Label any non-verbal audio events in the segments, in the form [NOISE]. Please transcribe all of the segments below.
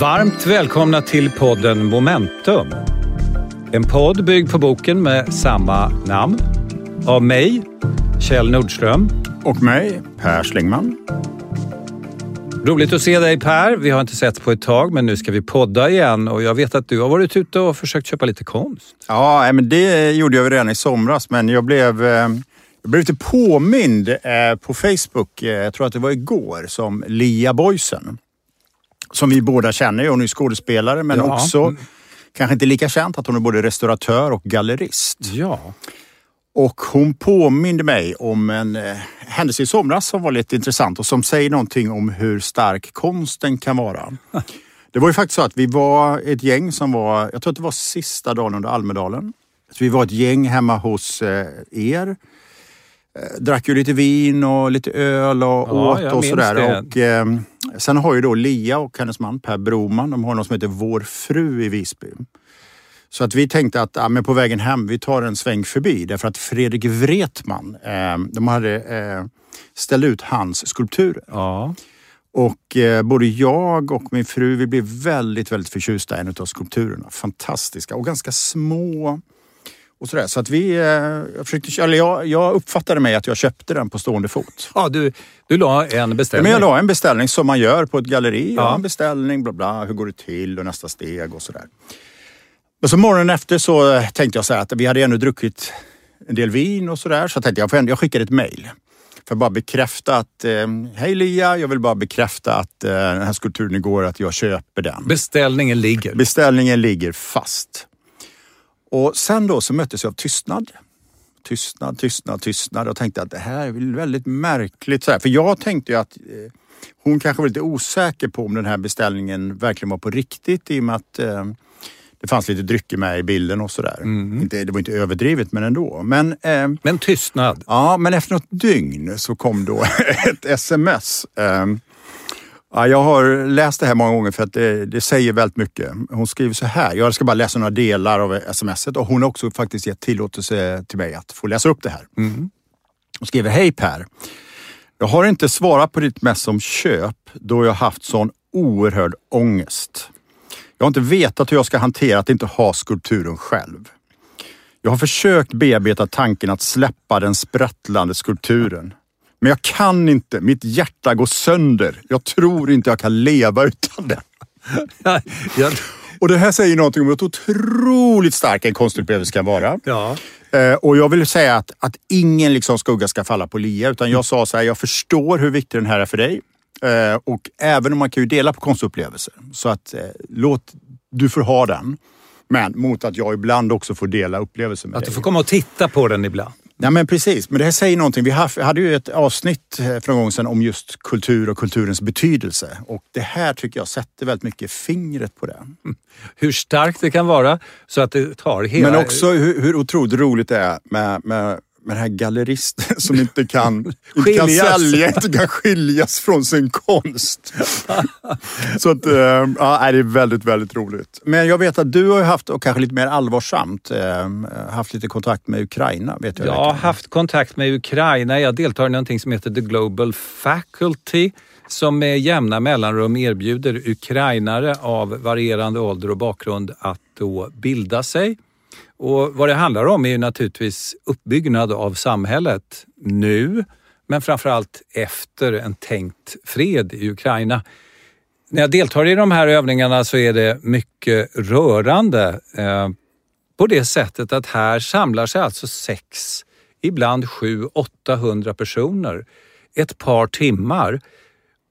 Varmt välkomna till podden Momentum. En podd byggd på boken med samma namn. Av mig, Kjell Nordström. Och mig, Per Schlingman. Roligt att se dig Per. Vi har inte sett på ett tag men nu ska vi podda igen och jag vet att du har varit ute och försökt köpa lite konst. Ja, men det gjorde jag redan i somras men jag blev, eh, jag blev lite påmind eh, på Facebook, eh, jag tror att det var igår, som Lia Boysen. Som vi båda känner. Hon är skådespelare men Ja. också, kanske inte lika känt, att hon är både restauratör och gallerist. Ja. Och hon påminde mig om en eh, händelse i somras som var lite intressant och som säger någonting om hur stark konsten kan vara. [LAUGHS] Det var ju faktiskt så att vi var ett gäng som var, jag tror att det var sista dagen under Almedalen. Så vi var ett gäng hemma hos eh, er. Eh, drack ju lite vin och lite öl och Ja, åt och sådär. det. Och, eh, sen har ju då Lia och hennes man Per Broman, de har något som heter Vår fru i Visby. Så att vi tänkte att ja, men på vägen hem, vi tar en sväng förbi. Därför att Fredrik Wretman, eh, de hade eh, ställt ut hans skulpturer. ja. Och eh, både jag och min fru, vi blev väldigt, väldigt förtjusta i en av skulpturerna. Fantastiska och ganska små. Och sådär. Så att vi, eh, jag, försökte, eller jag, jag uppfattade mig att jag köpte den på stående fot. ja du, du la en beställning. men jag la en beställning som man gör på ett galleri. Ja. En beställning, bla bla, hur går det till och nästa steg och sådär. Men så morgonen efter så eh, tänkte jag så här att vi hade ännu druckit en del vin och sådär. Så jag tänkte jag, ändå, jag skickade ett mejl. För att bara bekräfta att, eh, hej Lia, jag vill bara bekräfta att eh, den här skulpturen igår, att jag köper den. Beställningen ligger. Beställningen ligger fast. Och sen då så möttes jag av tystnad. Tystnad, tystnad, tystnad och tänkte att det här är väl väldigt märkligt. Så här. För jag tänkte ju att eh, hon kanske var lite osäker på om den här beställningen verkligen var på riktigt i och med att eh, det fanns lite drycker med i bilden och sådär. Inte, det var inte överdrivet men ändå. Men, eh, Men tystnad. Ja, men efter något dygn så kom då [LAUGHS] ett sms. Ehm, Ja, jag har läst det här många gånger för att det, det säger väldigt mycket. Hon skriver så här, jag ska bara läsa några delar av smset och hon har också faktiskt gett tillåtelse till mig att få läsa upp det här. Hon skriver, hej Per. Jag har inte svarat på ditt mess om köp då jag haft sån oerhörd ångest. Jag har inte vetat hur jag ska hantera att inte ha skulpturen själv. Jag har försökt bearbeta tanken att släppa den sprattlande skulpturen. Men jag kan inte. Mitt hjärta går sönder. Jag tror inte jag kan leva utan den. Och det här säger någonting om hur otroligt stark en konstupplevelse kan vara. ja. Eh, och jag vill säga att, att ingen liksom skugga ska falla på Lia. Utan jag sa så här, jag förstår hur viktig den här är för dig. Eh, och även om man kan ju dela på konstupplevelser. Så att eh, låt, du får ha den. Men mot att jag ibland också får dela upplevelser med Att dig. du får komma och titta på den ibland. Ja men precis, men det här säger någonting. Vi hade ju ett avsnitt eh, för en gång sedan om just kultur och kulturens betydelse. Och det här tycker jag sätter väldigt mycket fingret på det. Hur starkt det kan vara så att det tar hela... Men också hur, hur otroligt roligt det är med, med, med den här galleristen [LAUGHS] som inte kan, [LAUGHS] inte kan Skiljas. sälja, inte kan skiljas från sin konst. [LAUGHS] Så att, eh, ja, det är väldigt, väldigt roligt. Men jag vet att du har haft, och kanske lite mer allvarsamt, eh, haft lite kontakt med Ukraina. Vet jag Jag har haft kontakt med Ukraina. Jag deltar i någonting som heter The Global Faculty som med jämna mellanrum erbjuder ukrainare av varierande ålder och bakgrund att då bilda sig. Och vad det handlar om är ju naturligtvis uppbyggnad av samhället nu, men framförallt efter en tänkt fred i Ukraina. När jag deltar i de här övningarna så är det mycket rörande eh, på det sättet att här samlar sig alltså sex, ibland sju, 800 personer ett par timmar,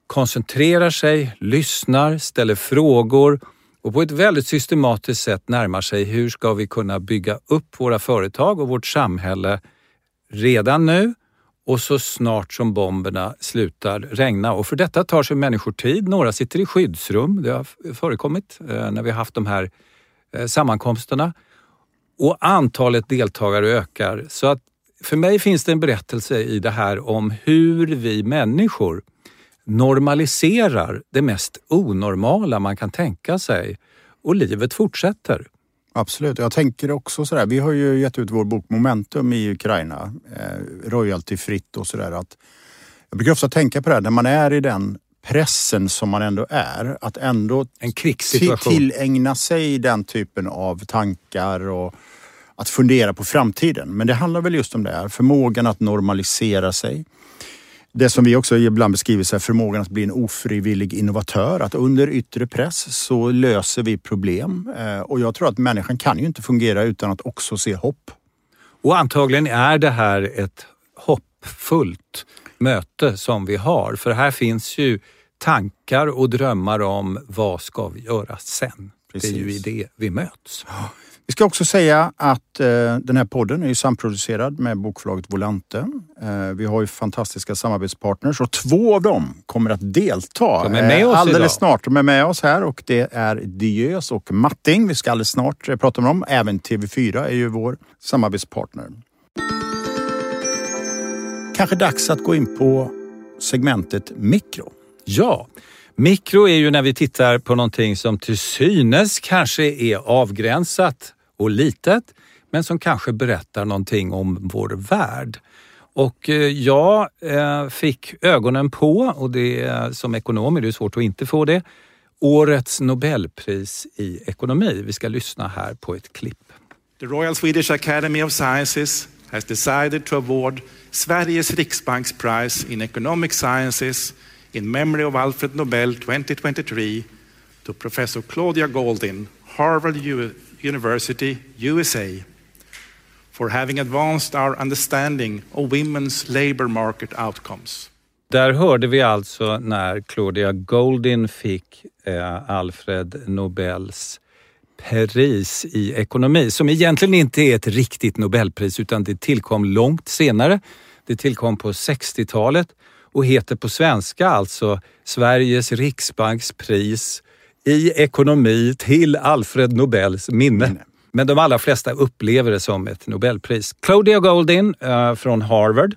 koncentrerar sig, lyssnar, ställer frågor och på ett väldigt systematiskt sätt närmar sig hur ska vi kunna bygga upp våra företag och vårt samhälle redan nu och så snart som bomberna slutar regna. Och för detta tar sig människor tid. Några sitter i skyddsrum, det har förekommit eh, när vi har haft de här eh, sammankomsterna. Och antalet deltagare ökar. Så att för mig finns det en berättelse i det här om hur vi människor normaliserar det mest onormala man kan tänka sig och livet fortsätter. Absolut. Jag tänker också sådär, vi har ju gett ut vår bok Momentum i Ukraina, eh, royaltyfritt och sådär. Att jag brukar ofta tänka på det här, när man är i den pressen som man ändå är, att ändå en krigssituation. tillägna sig den typen av tankar och att fundera på framtiden. Men det handlar väl just om det här, förmågan att normalisera sig. Det som vi också ibland beskriver så förmågan att bli en ofrivillig innovatör. Att under yttre press så löser vi problem. Eh, och jag tror att människan kan ju inte fungera utan att också se hopp. Och antagligen är det här ett hoppfullt möte som vi har. För här finns ju tankar och drömmar om vad ska vi göra sen? Precis. Det är ju i det vi möts. Vi ska också säga att eh, den här podden är samproducerad med bokförlaget Volante. Eh, vi har ju fantastiska samarbetspartners och två av dem kommer att delta De är med oss eh, alldeles idag. snart. De är med oss här och det är Diös och Matting. Vi ska alldeles snart eh, prata med dem. Även TV4 är ju vår samarbetspartner. Kanske dags att gå in på segmentet mikro. Ja, mikro är ju när vi tittar på någonting som till synes kanske är avgränsat och litet, men som kanske berättar någonting om vår värld. Och eh, jag eh, fick ögonen på, och det är, som ekonom är det svårt att inte få det, årets Nobelpris i ekonomi. Vi ska lyssna här på ett klipp. The Royal Swedish Academy of Sciences has decided to award Sveriges Riksbanks Prize in Economic Sciences in memory of Alfred Nobel 2023 to Professor Claudia Goldin, Harvard U University, USA, for having advanced our understanding of women's labor market outcomes. Där hörde vi alltså när Claudia Goldin fick eh, Alfred Nobels pris i ekonomi, som egentligen inte är ett riktigt Nobelpris utan det tillkom långt senare. Det tillkom på 60-talet och heter på svenska alltså Sveriges Riksbanks pris i ekonomi till Alfred Nobels minne. Men de allra flesta upplever det som ett Nobelpris. Claudia Goldin eh, från Harvard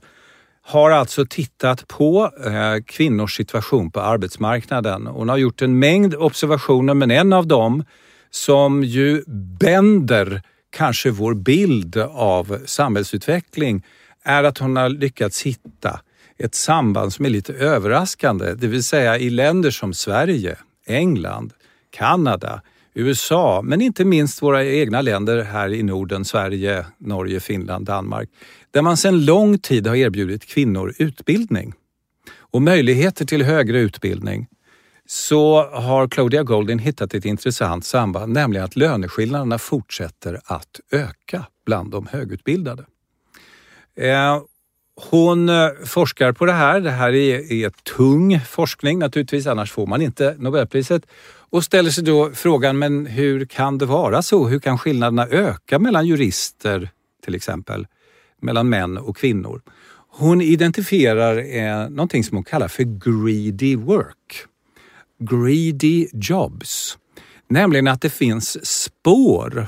har alltså tittat på eh, kvinnors situation på arbetsmarknaden. Hon har gjort en mängd observationer men en av dem som ju bänder kanske vår bild av samhällsutveckling är att hon har lyckats hitta ett samband som är lite överraskande. Det vill säga i länder som Sverige, England, Kanada, USA, men inte minst våra egna länder här i Norden, Sverige, Norge, Finland, Danmark, där man sedan lång tid har erbjudit kvinnor utbildning och möjligheter till högre utbildning så har Claudia Goldin hittat ett intressant samband, nämligen att löneskillnaderna fortsätter att öka bland de högutbildade. Eh, hon eh, forskar på det här. Det här är, är tung forskning naturligtvis, annars får man inte Nobelpriset. Och ställer sig då frågan, men hur kan det vara så? Hur kan skillnaderna öka mellan jurister till exempel? Mellan män och kvinnor. Hon identifierar eh, någonting som hon kallar för greedy work. Greedy jobs. Nämligen att det finns spår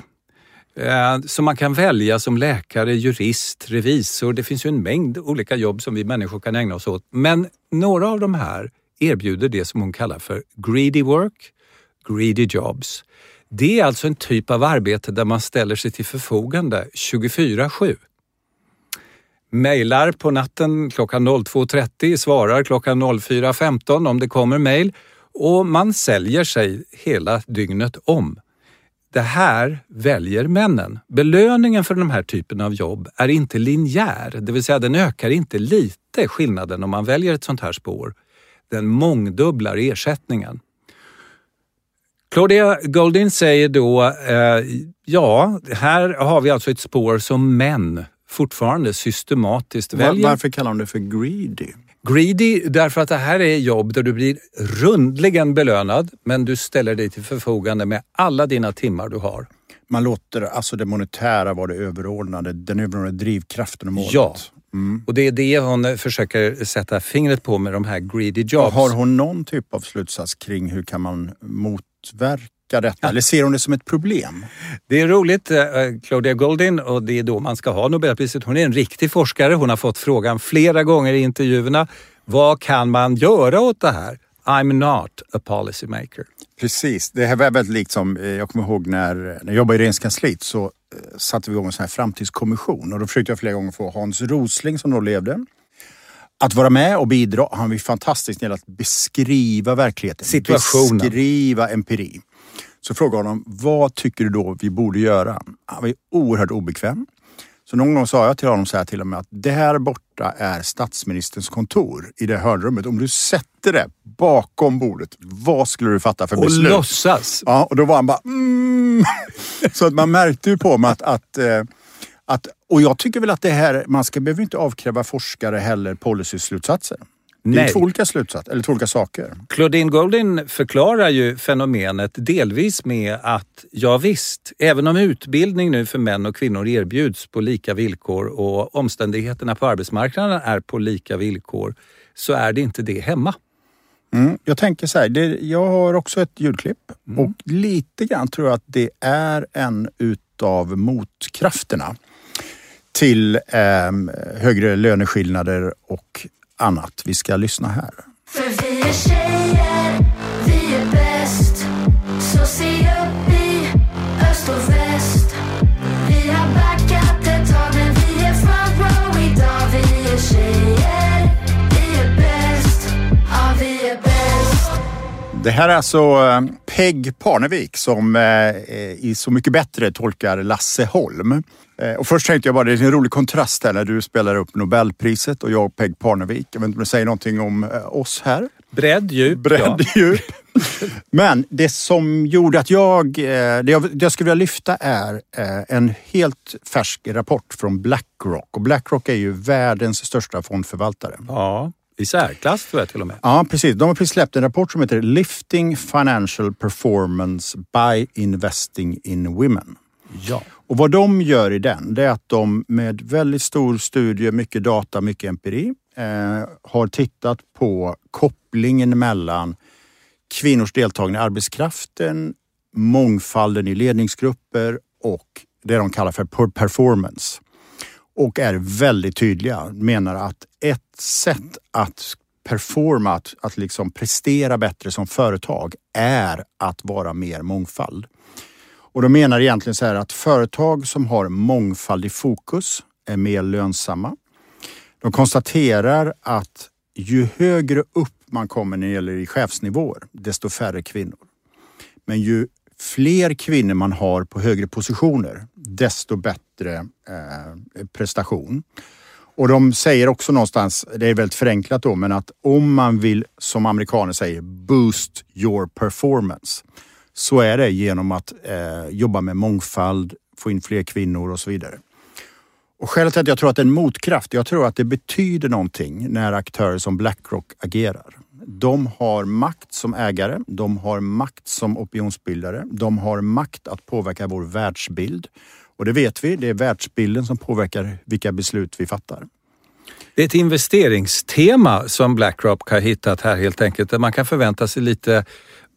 eh, som man kan välja som läkare, jurist, revisor. Det finns ju en mängd olika jobb som vi människor kan ägna oss åt. Men några av de här erbjuder det som hon kallar för greedy work, greedy jobs. Det är alltså en typ av arbete där man ställer sig till förfogande 24-7. Mailar på natten klockan 02.30, svarar klockan 04.15 om det kommer mejl och man säljer sig hela dygnet om. Det här väljer männen. Belöningen för den här typen av jobb är inte linjär, det vill säga den ökar inte lite skillnaden om man väljer ett sånt här spår. Den mångdubblar ersättningen. Claudia Goldin säger då, eh, ja, här har vi alltså ett spår som män fortfarande systematiskt väljer. Varför kallar de det för greedy? Greedy därför att det här är jobb där du blir rundligen belönad men du ställer dig till förfogande med alla dina timmar du har. Man låter alltså det monetära vara det överordnade, den överordnade drivkraften och målet. Ja, mm. och det är det hon försöker sätta fingret på med de här greedy jobs. Har hon någon typ av slutsats kring hur kan man motverka detta? Eller ser hon det som ett problem? Det är roligt. eh, Claudia Goldin, och det är då man ska ha Nobelpriset. Hon är en riktig forskare. Hon har fått frågan flera gånger i intervjuerna. Vad kan man göra åt det här? I'm not a policy maker. Precis, det här var väldigt likt som, eh, jag kommer ihåg när, när jag jobbade i regeringskansliet så eh, satte vi igång en sån här framtidskommission och då försökte jag flera gånger få Hans Rosling som då levde att vara med och bidra. Han är fantastisk när det gäller att beskriva verkligheten. Situationen. Beskriva empiri. Så frågade honom, vad tycker du då vi borde göra? Han var oerhört obekväm. Så någon gång sa jag till honom så här till och med att det här borta är statsministerns kontor i det hörnrummet. Om du sätter det bakom bordet, vad skulle du fatta för Och beslut? låtsas. Ja, och då var han bara mm. [LAUGHS] Så att man märkte ju på mig att, att, eh, att... Och jag tycker väl att det här, man ska, behöver inte avkräva forskare heller policyslutsatser. Det är Nej. två olika slutsatser, eller två olika saker. Claudine Goldin förklarar ju fenomenet delvis med att ja visst, även om utbildning nu för män och kvinnor erbjuds på lika villkor och omständigheterna på arbetsmarknaden är på lika villkor så är det inte det hemma. Mm. Jag tänker så här, det, jag har också ett ljudklipp och lite grann tror jag att det är en utav motkrafterna till ehm, högre löneskillnader och annat. Vi ska lyssna här. För vi är tjejer, vi är bäst Så se upp i öst och väst Vi har backat ett tag men vi är front row idag Vi är tjejer, vi är bäst Ja, vi är bäst Det här är alltså eh, Peg Parnevik som eh, i Så mycket bättre tolkar Lasse Holm. Eh, Och först tänkte jag bara, det är en rolig kontrast här när du spelar upp Nobelpriset och jag Peg Parnevik. Jag vet inte om det säger någonting om eh, oss här. Bredd, djup, ja. Bredd, djup. [LAUGHS] Men det som gjorde att jag... eh, Det jag, det jag skulle vilja lyfta är en helt färsk rapport från Blackrock. Och Blackrock är ju världens största fondförvaltare. Ja, i särklass tror jag till och med. Ja, precis. De har precis släppt en rapport som heter Lifting Financial Performance by Investing in Women. Ja. Och vad de gör i den, det är att de med väldigt stor studie, mycket data, mycket empiri, eh, har tittat på kopplingen mellan kvinnors deltagande i arbetskraften, mångfalden i ledningsgrupper och det de kallar för performance. Och är väldigt tydliga, menar att ett sätt att performa, att, att liksom prestera bättre som företag är att vara mer mångfald. Och de menar egentligen så här att företag som har mångfald i fokus är mer lönsamma. De konstaterar att ju högre upp man kommer när det gäller i chefsnivåer, desto färre kvinnor. Men ju fler kvinnor man har på högre positioner, desto bättre eh, prestation. Och de säger också någonstans, det är väldigt förenklat då, men att om man vill, som amerikaner säger, boost your performance, så är det genom att eh, jobba med mångfald, få in fler kvinnor och så vidare. Och skälet till att jag tror att det är en motkraft, jag tror att det betyder någonting när aktörer som Blackrock agerar. De har makt som ägare, de har makt som opinionsbildare, de har makt att påverka vår världsbild. Och det vet vi, det är världsbilden som påverkar vilka beslut vi fattar. Det är ett investeringstema som Blackrock har hittat här helt enkelt, där man kan förvänta sig lite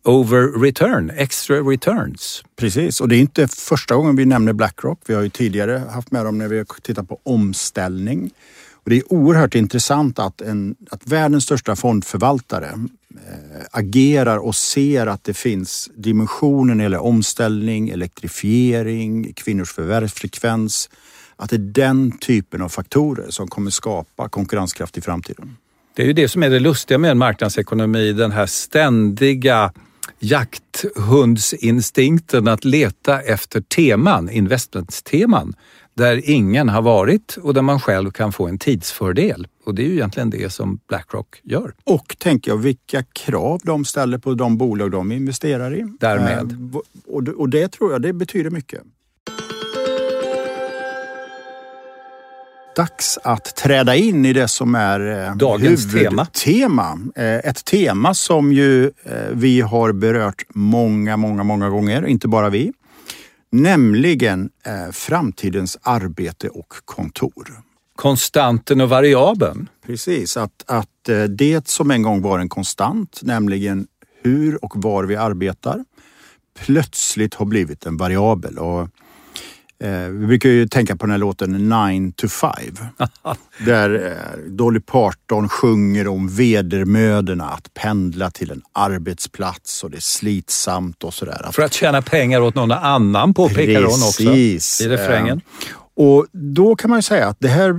over return, extra returns. Precis, och det är inte första gången vi nämner Blackrock. Vi har ju tidigare haft med dem när vi har tittat på omställning. Och det är oerhört intressant att, en, att världens största fondförvaltare eh, agerar och ser att det finns det gäller omställning, elektrifiering, kvinnors förvärvsfrekvens. Att det är den typen av faktorer som kommer skapa konkurrenskraft i framtiden. Det är ju det som är det lustiga med en marknadsekonomi, den här ständiga jakthundsinstinkten att leta efter teman, investmentsteman, där ingen har varit och där man själv kan få en tidsfördel. Och det är ju egentligen det som Blackrock gör. Och tänker jag vilka krav de ställer på de bolag de investerar i. Därmed. Eh, och, det- och det tror jag det betyder mycket. Dags att träda in i det som är eh, Dagens tema. tema. Eh, Ett tema som ju eh, vi har berört många, många, många gånger, inte bara vi. Nämligen framtidens arbete och kontor. Konstanten och variabeln. Precis, att, att det som en gång var en konstant, nämligen hur och var vi arbetar, plötsligt har blivit en variabel. Och, eh, vi brukar ju tänka på den här låten 9 to 5. [LAUGHS] där eh, Dolly Parton sjunger om vedermödorna att pendla till en arbetsplats och det är slitsamt och sådär. För att tjäna pengar åt någon annan påpekar hon också i refrängen. Eh, Och då kan man ju säga att det här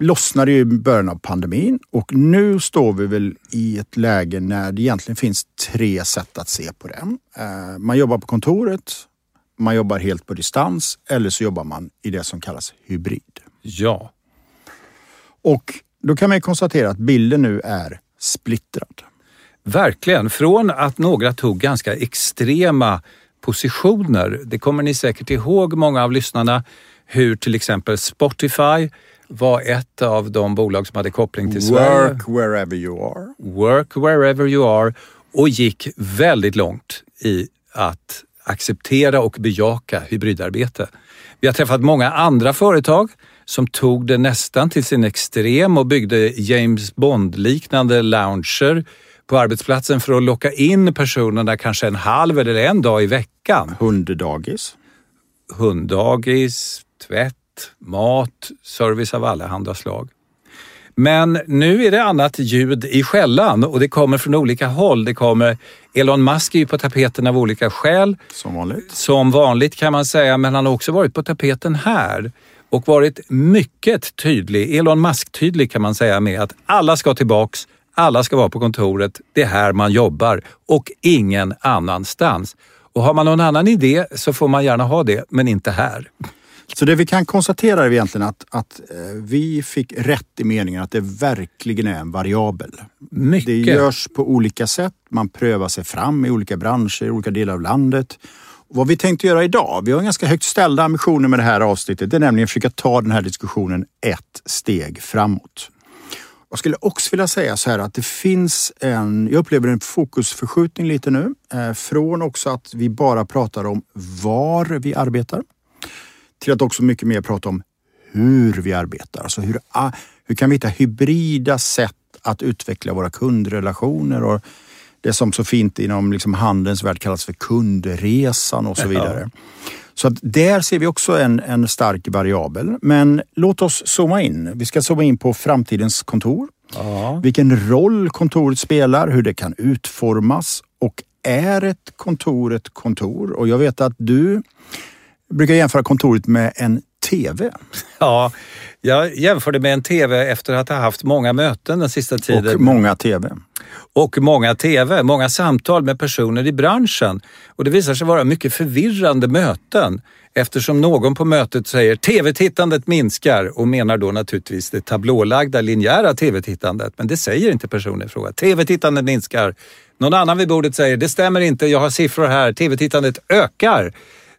lossnade i början av pandemin och nu står vi väl i ett läge när det egentligen finns tre sätt att se på det. Eh, Man jobbar på kontoret, man jobbar helt på distans eller så jobbar man i det som kallas hybrid. Ja. Och då kan man ju konstatera att bilden nu är splittrad. Verkligen. Från att några tog ganska extrema positioner. Det kommer ni säkert ihåg, många av lyssnarna, hur till exempel Spotify var ett av de bolag som hade koppling till Sverige. Work wherever you are. Work wherever you are och gick väldigt långt i att acceptera och bejaka hybridarbete. Vi har träffat många andra företag som tog det nästan till sin extrem och byggde James Bond-liknande lounger på arbetsplatsen för att locka in personerna kanske en halv eller en dag i veckan. Hunddagis. Hunddagis, tvätt, mat, service av allehanda slag. Men nu är det annat ljud i skällan och det kommer från olika håll. Det kommer, Elon Musk är ju på tapeten av olika skäl. Som vanligt. Som vanligt kan man säga, men han har också varit på tapeten här och varit mycket tydlig, Elon Musk-tydlig kan man säga med att alla ska tillbaks, alla ska vara på kontoret, det är här man jobbar och ingen annanstans. Och har man någon annan idé så får man gärna ha det, men inte här. Så det vi kan konstatera är egentligen att, att eh, vi fick rätt i meningen att det verkligen är en variabel. Mycket. Det görs på olika sätt. Man prövar sig fram i olika branscher, i olika delar av landet. Vad vi tänkte göra idag, vi har ganska högt ställda ambitioner med det här avsnittet. Det är nämligen att försöka ta den här diskussionen ett steg framåt. Jag skulle också vilja säga så här att det finns en, jag upplever en fokusförskjutning lite nu. Eh, från också att vi bara pratar om var vi arbetar till att också mycket mer prata om hur vi arbetar. Alltså hur, ah, hur kan vi hitta hybrida sätt att utveckla våra kundrelationer och det som så fint inom liksom handelns värld kallas för kundresan och så vidare. Så att där ser vi också en, en stark variabel. Men låt oss zooma in. Vi ska zooma in på framtidens kontor. Ja. Vilken roll kontoret spelar, hur det kan utformas och är ett kontor ett kontor? Och jag vet att du brukar jämföra kontoret med en TV ja, jag jämförde med en TV efter att ha haft många möten den sista tiden. och många TV. och många TV, många samtal med personer i branschen. Och det visar sig vara mycket förvirrande möten eftersom någon på mötet säger TV-tittandet minskar och menar då naturligtvis det tablålagda linjära TV-tittandet. Men det säger inte personen i fråga. TV-tittandet minskar. Någon annan vid bordet säger det stämmer inte, jag har siffror här, TV-tittandet ökar.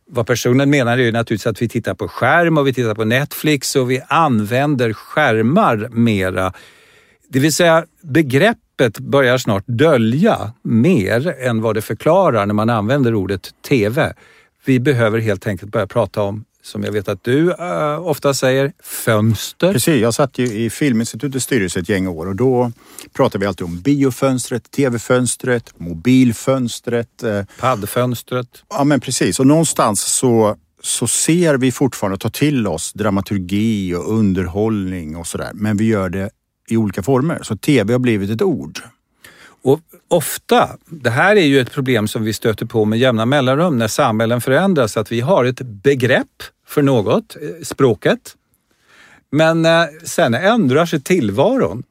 Vad personen menar är ju naturligtvis att vi tittar på skärm och vi tittar på Netflix och vi använder skärmar mera. Det vill säga begreppet börjar snart dölja mer än vad det förklarar när man använder ordet TV. Vi behöver helt enkelt börja prata om, som jag vet att du uh, ofta säger, fönster. Precis, jag satt ju i Filminstitutets styrelse ett gäng år och då pratade vi alltid om biofönstret, tv-fönstret, mobilfönstret. eh, Paddfönstret. Ja men precis och någonstans så, så ser vi fortfarande tar till oss dramaturgi och underhållning och sådär. Men vi gör det i olika former. Så tv har blivit ett ord. Och ofta, det här är ju ett problem som vi stöter på med jämna mellanrum när samhällen förändras, att vi har ett begrepp för något, eh, språket. Men eh, sen ändrar sig tillvaron.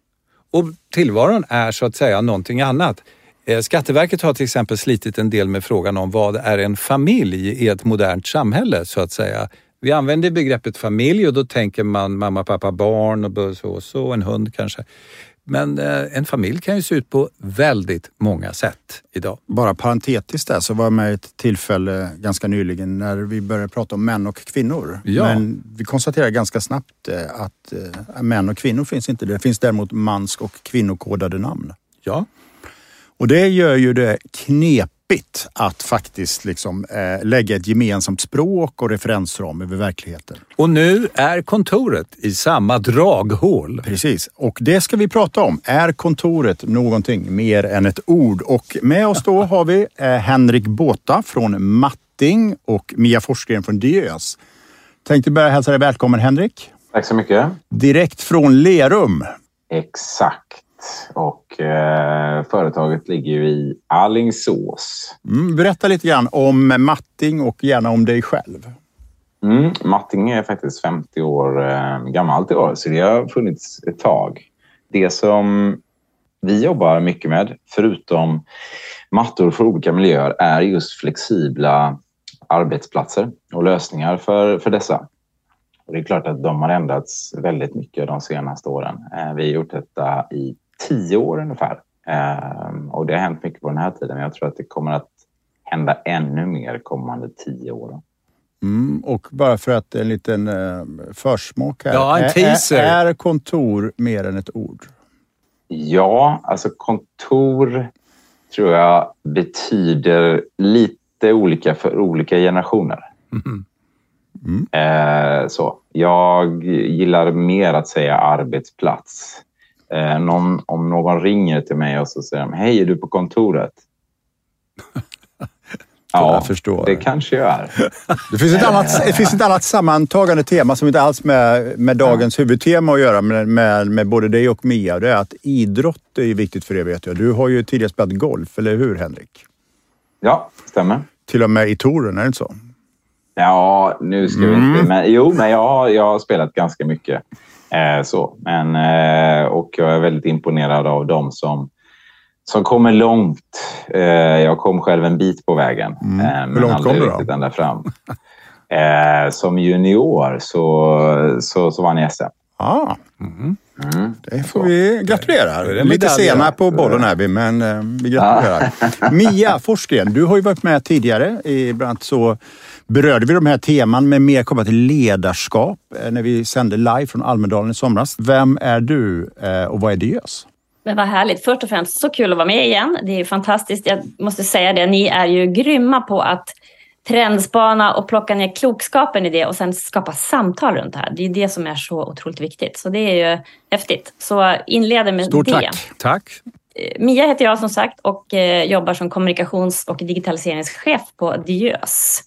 Och tillvaron är så att säga någonting annat. Eh, Skatteverket har till exempel slitit en del med frågan om vad är en familj i ett modernt samhälle så att säga. Vi använder begreppet familj och då tänker man mamma, pappa, barn och så och så, en hund kanske. Men eh, en familj kan ju se ut på väldigt många sätt idag. Bara parentetiskt där så var jag med i ett tillfälle ganska nyligen när vi började prata om män och kvinnor. Ja. Men vi konstaterade ganska snabbt eh, att eh, män och kvinnor finns inte. Det finns däremot mans och kvinnokodade namn. Ja, Och det gör ju det knepigt att faktiskt liksom, eh, lägga ett gemensamt språk och referensram över verkligheten. och nu är kontoret i samma draghål. Precis, och det ska vi prata om. Är kontoret någonting mer än ett ord? Och med oss då har vi eh, Henrik Båta från Matting och Mia Forsgren från Diös. Tänkte börja hälsa dig välkommen Henrik. Tack så mycket. Direkt från Lerum. Exakt. Och eh, företaget ligger ju i Allingsås. Mm, berätta lite grann om Matting och gärna om dig själv. Mm, Matting är faktiskt 50 år eh, gammalt i år, så det har funnits ett tag. Det som vi jobbar mycket med, förutom mattor för olika miljöer, är just flexibla arbetsplatser och lösningar för, för dessa. Och det är klart att de har ändrats väldigt mycket de senaste åren. Eh, vi har gjort detta i tio år ungefär. Eh, och det har hänt mycket på den här tiden. Men jag tror att det kommer att hända ännu mer kommande tio år. Mm, och bara för att en liten eh, försmak här. Ja, en Är- teaser. Är, är kontor mer än ett ord? Ja, alltså kontor tror jag betyder lite olika för olika generationer. Mhm. Eh, så. Jag gillar mer att säga arbetsplats. Eh, någon, om någon ringer till mig och så säger de, hej, är du på kontoret? [LAUGHS] jag förstår. det kanske jag är. Det finns ett annat, det finns ett annat sammantagande tema som inte alls med, med dagens huvudtema att göra med, med, med både dig och Mia. Det är att idrott är viktigt för er vet jag. Du har ju tidigare spelat golf, eller hur Henrik? Ja, stämmer. Till och med i touren, är det inte så? Ja, nu ska vi inte... Men, jo, men jag, jag har spelat ganska mycket. Eh, så. Men, eh, och jag är väldigt imponerad av dem som, som kommer långt. Eh, jag kom själv en bit på vägen, Mm. Hur långt kom du då? ända fram. [LAUGHS] Som junior så, så, så vann jag SM. Ja, Mm. det får vi gratulera. Lite sena på bollen är vi, men eh, vi gratulerar. [LAUGHS] Mia Forsgren, du har ju varit med tidigare. I, bland annat så berörde vi de här teman, men mer kopplat till ledarskap eh, när vi sände live från Almedalen i somras. Vem är du eh, och vad är Diös? Men vad härligt. Först och främst så kul att vara med igen. Det är fantastiskt. Jag måste säga det, ni är ju grymma på att trendspana och plocka ner klokskapen i det och sen skapa samtal runt det här. Det är det som är så otroligt viktigt. Så det är ju häftigt. Så inleder med Stort det. tack. Tack. Eh, Mia heter jag som sagt och eh, jobbar som kommunikations och digitaliseringschef på Diös.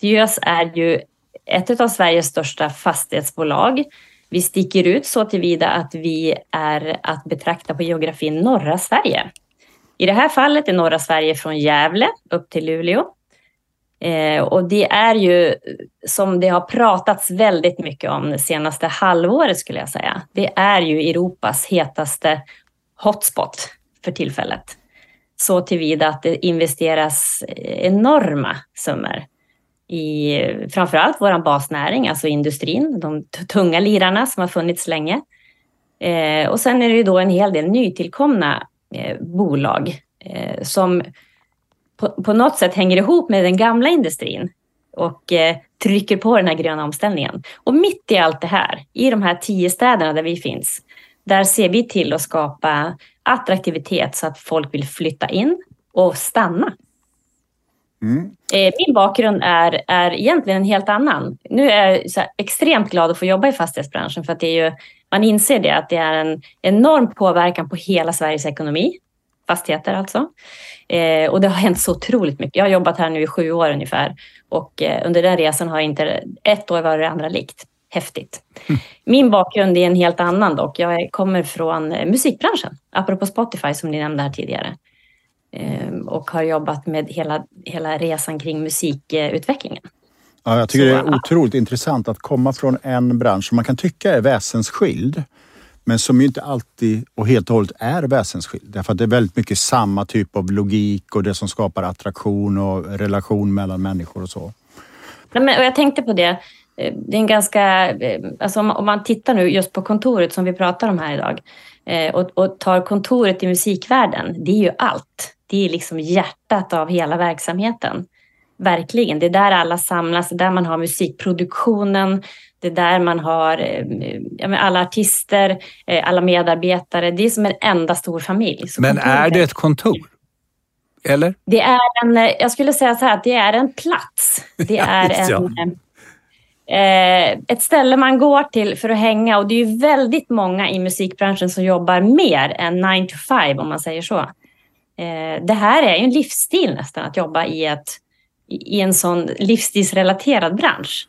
Diös är ju ett av Sveriges största fastighetsbolag. Vi sticker ut så tillvida att vi är att betrakta på geografin norra Sverige. I det här fallet är norra Sverige från Gävle upp till Luleå. Eh, och det är ju som det har pratats väldigt mycket om det senaste halvåret skulle jag säga. Det är ju Europas hetaste hotspot för tillfället. Så tillvida att det investeras enorma summor i framförallt vår basnäring, alltså industrin, de tunga lirarna som har funnits länge. Eh, och sen är det ju då en hel del nytillkomna eh, bolag eh, som på, på något sätt hänger ihop med den gamla industrin och eh, trycker på den här gröna omställningen. Och mitt i allt det här, i de här tio städerna där vi finns, där ser vi till att skapa attraktivitet så att folk vill flytta in och stanna. Eh, Min bakgrund är, är egentligen en helt annan. Nu är jag extremt glad att få jobba i fastighetsbranschen för att det är ju, man inser det att det är en enorm påverkan på hela Sveriges ekonomi. Fastigheter alltså. Eh, och det har hänt så otroligt mycket. Jag har jobbat här nu i sju år ungefär och eh, under den resan har inte ett år varit det andra likt. Häftigt. Min bakgrund är en helt annan dock. Jag kommer från eh, musikbranschen, apropå Spotify som ni nämnde här tidigare. Ehm, och har jobbat med hela, hela resan kring musikutvecklingen. Ja, jag tycker Så, det är ja. otroligt intressant att komma från en bransch som man kan tycka är väsensskild. Men som ju inte alltid och helt och hållet är väsensskild. Därför att det är väldigt mycket samma typ av logik och det som skapar attraktion och relation mellan människor och så. Nej, men, och jag tänkte på det. Eh, det är en ganska... Eh, alltså om, man tittar nu just på kontoret som vi pratar om här idag eh, och, och tar kontoret i musikvärlden, det är ju allt. Det är liksom hjärtat av hela verksamheten. Verkligen. Det är där alla samlas, det är där man har musikproduktionen, det är där man har eh, alla artister, eh, alla medarbetare. Det är som en enda stor familj. Men är det ett kontor? Eller? Det är en, eh, jag skulle säga så här att det är en plats. Det [LAUGHS] är en, ett ställe man går till för att hänga och det är ju väldigt många i musikbranschen som jobbar mer än 9 to 5 om man säger så. Det här är ju en livsstil nästan att jobba i, ett, i en sån livsstilsrelaterad bransch.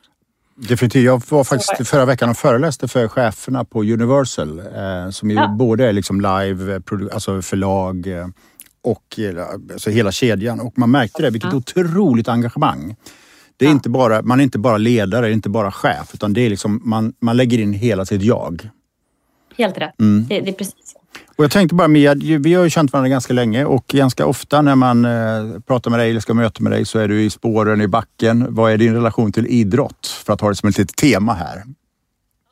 Definitivt. Jag var faktiskt förra veckan och föreläste för cheferna på Universal eh, som ju Ja. både är liksom live, eh, alltså förlag eh, och alltså hela kedjan. Och man märkte det, vilket Ja. otroligt engagemang Det är Ja. inte bara, man är inte bara ledare, det är inte bara chef, utan det är liksom, man, man lägger in hela sitt jag. Helt rätt. Mm. Det, det är precis. Och jag tänkte bara Mia, vi har ju känt varandra ganska länge och ganska ofta när man eh, pratar med dig eller ska möta med dig så är du i spåren i backen. Vad är din relation till idrott? För att ha det som ett litet tema här.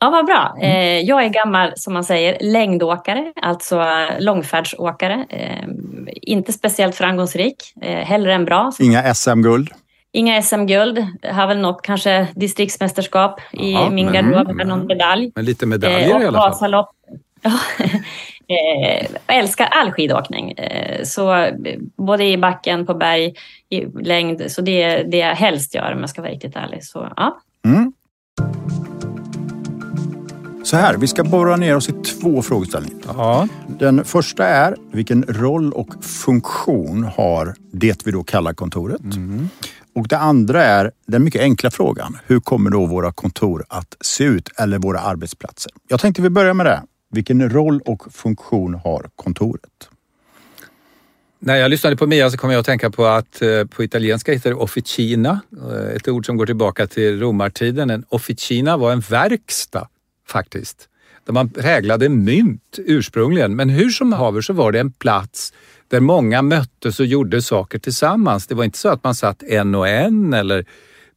Ja, vad bra. Mm. Eh, jag är gammal, som man säger, längdåkare, alltså långfärdsåkare. Eh, inte speciellt framgångsrik, hellre än bra. Inga SM-guld. Inga SM-guld, har väl något kanske distriktsmästerskap i Ja, min garderob, mm, någon medalj. Men lite medaljer i alla fall. Vasalopp. [LAUGHS] Ja. Eh, jag älskar all skidåkning. Eh, så eh, både i backen, på berg, i längd. Så det är det jag helst gör om jag ska vara riktigt ärlig. Så, ja. Mm. Så här, vi ska borra ner oss i två frågeställningar. Ja. Den första är, vilken roll och funktion har det vi då kallar kontoret? Och det andra är den mycket enkla frågan. Hur kommer då våra kontor att se ut eller våra arbetsplatser? Jag tänkte vi börjar med det. Vilken roll och funktion har kontoret? När jag lyssnade på Mia så kom jag att tänka på att eh, på italienska heter det officina. Eh, ett ord som går tillbaka till romartiden. En officina var en verkstad faktiskt. Där man präglade mynt ursprungligen. Men hur som haver så var det en plats där många möttes och gjorde saker tillsammans. Det var inte så att man satt en och en eller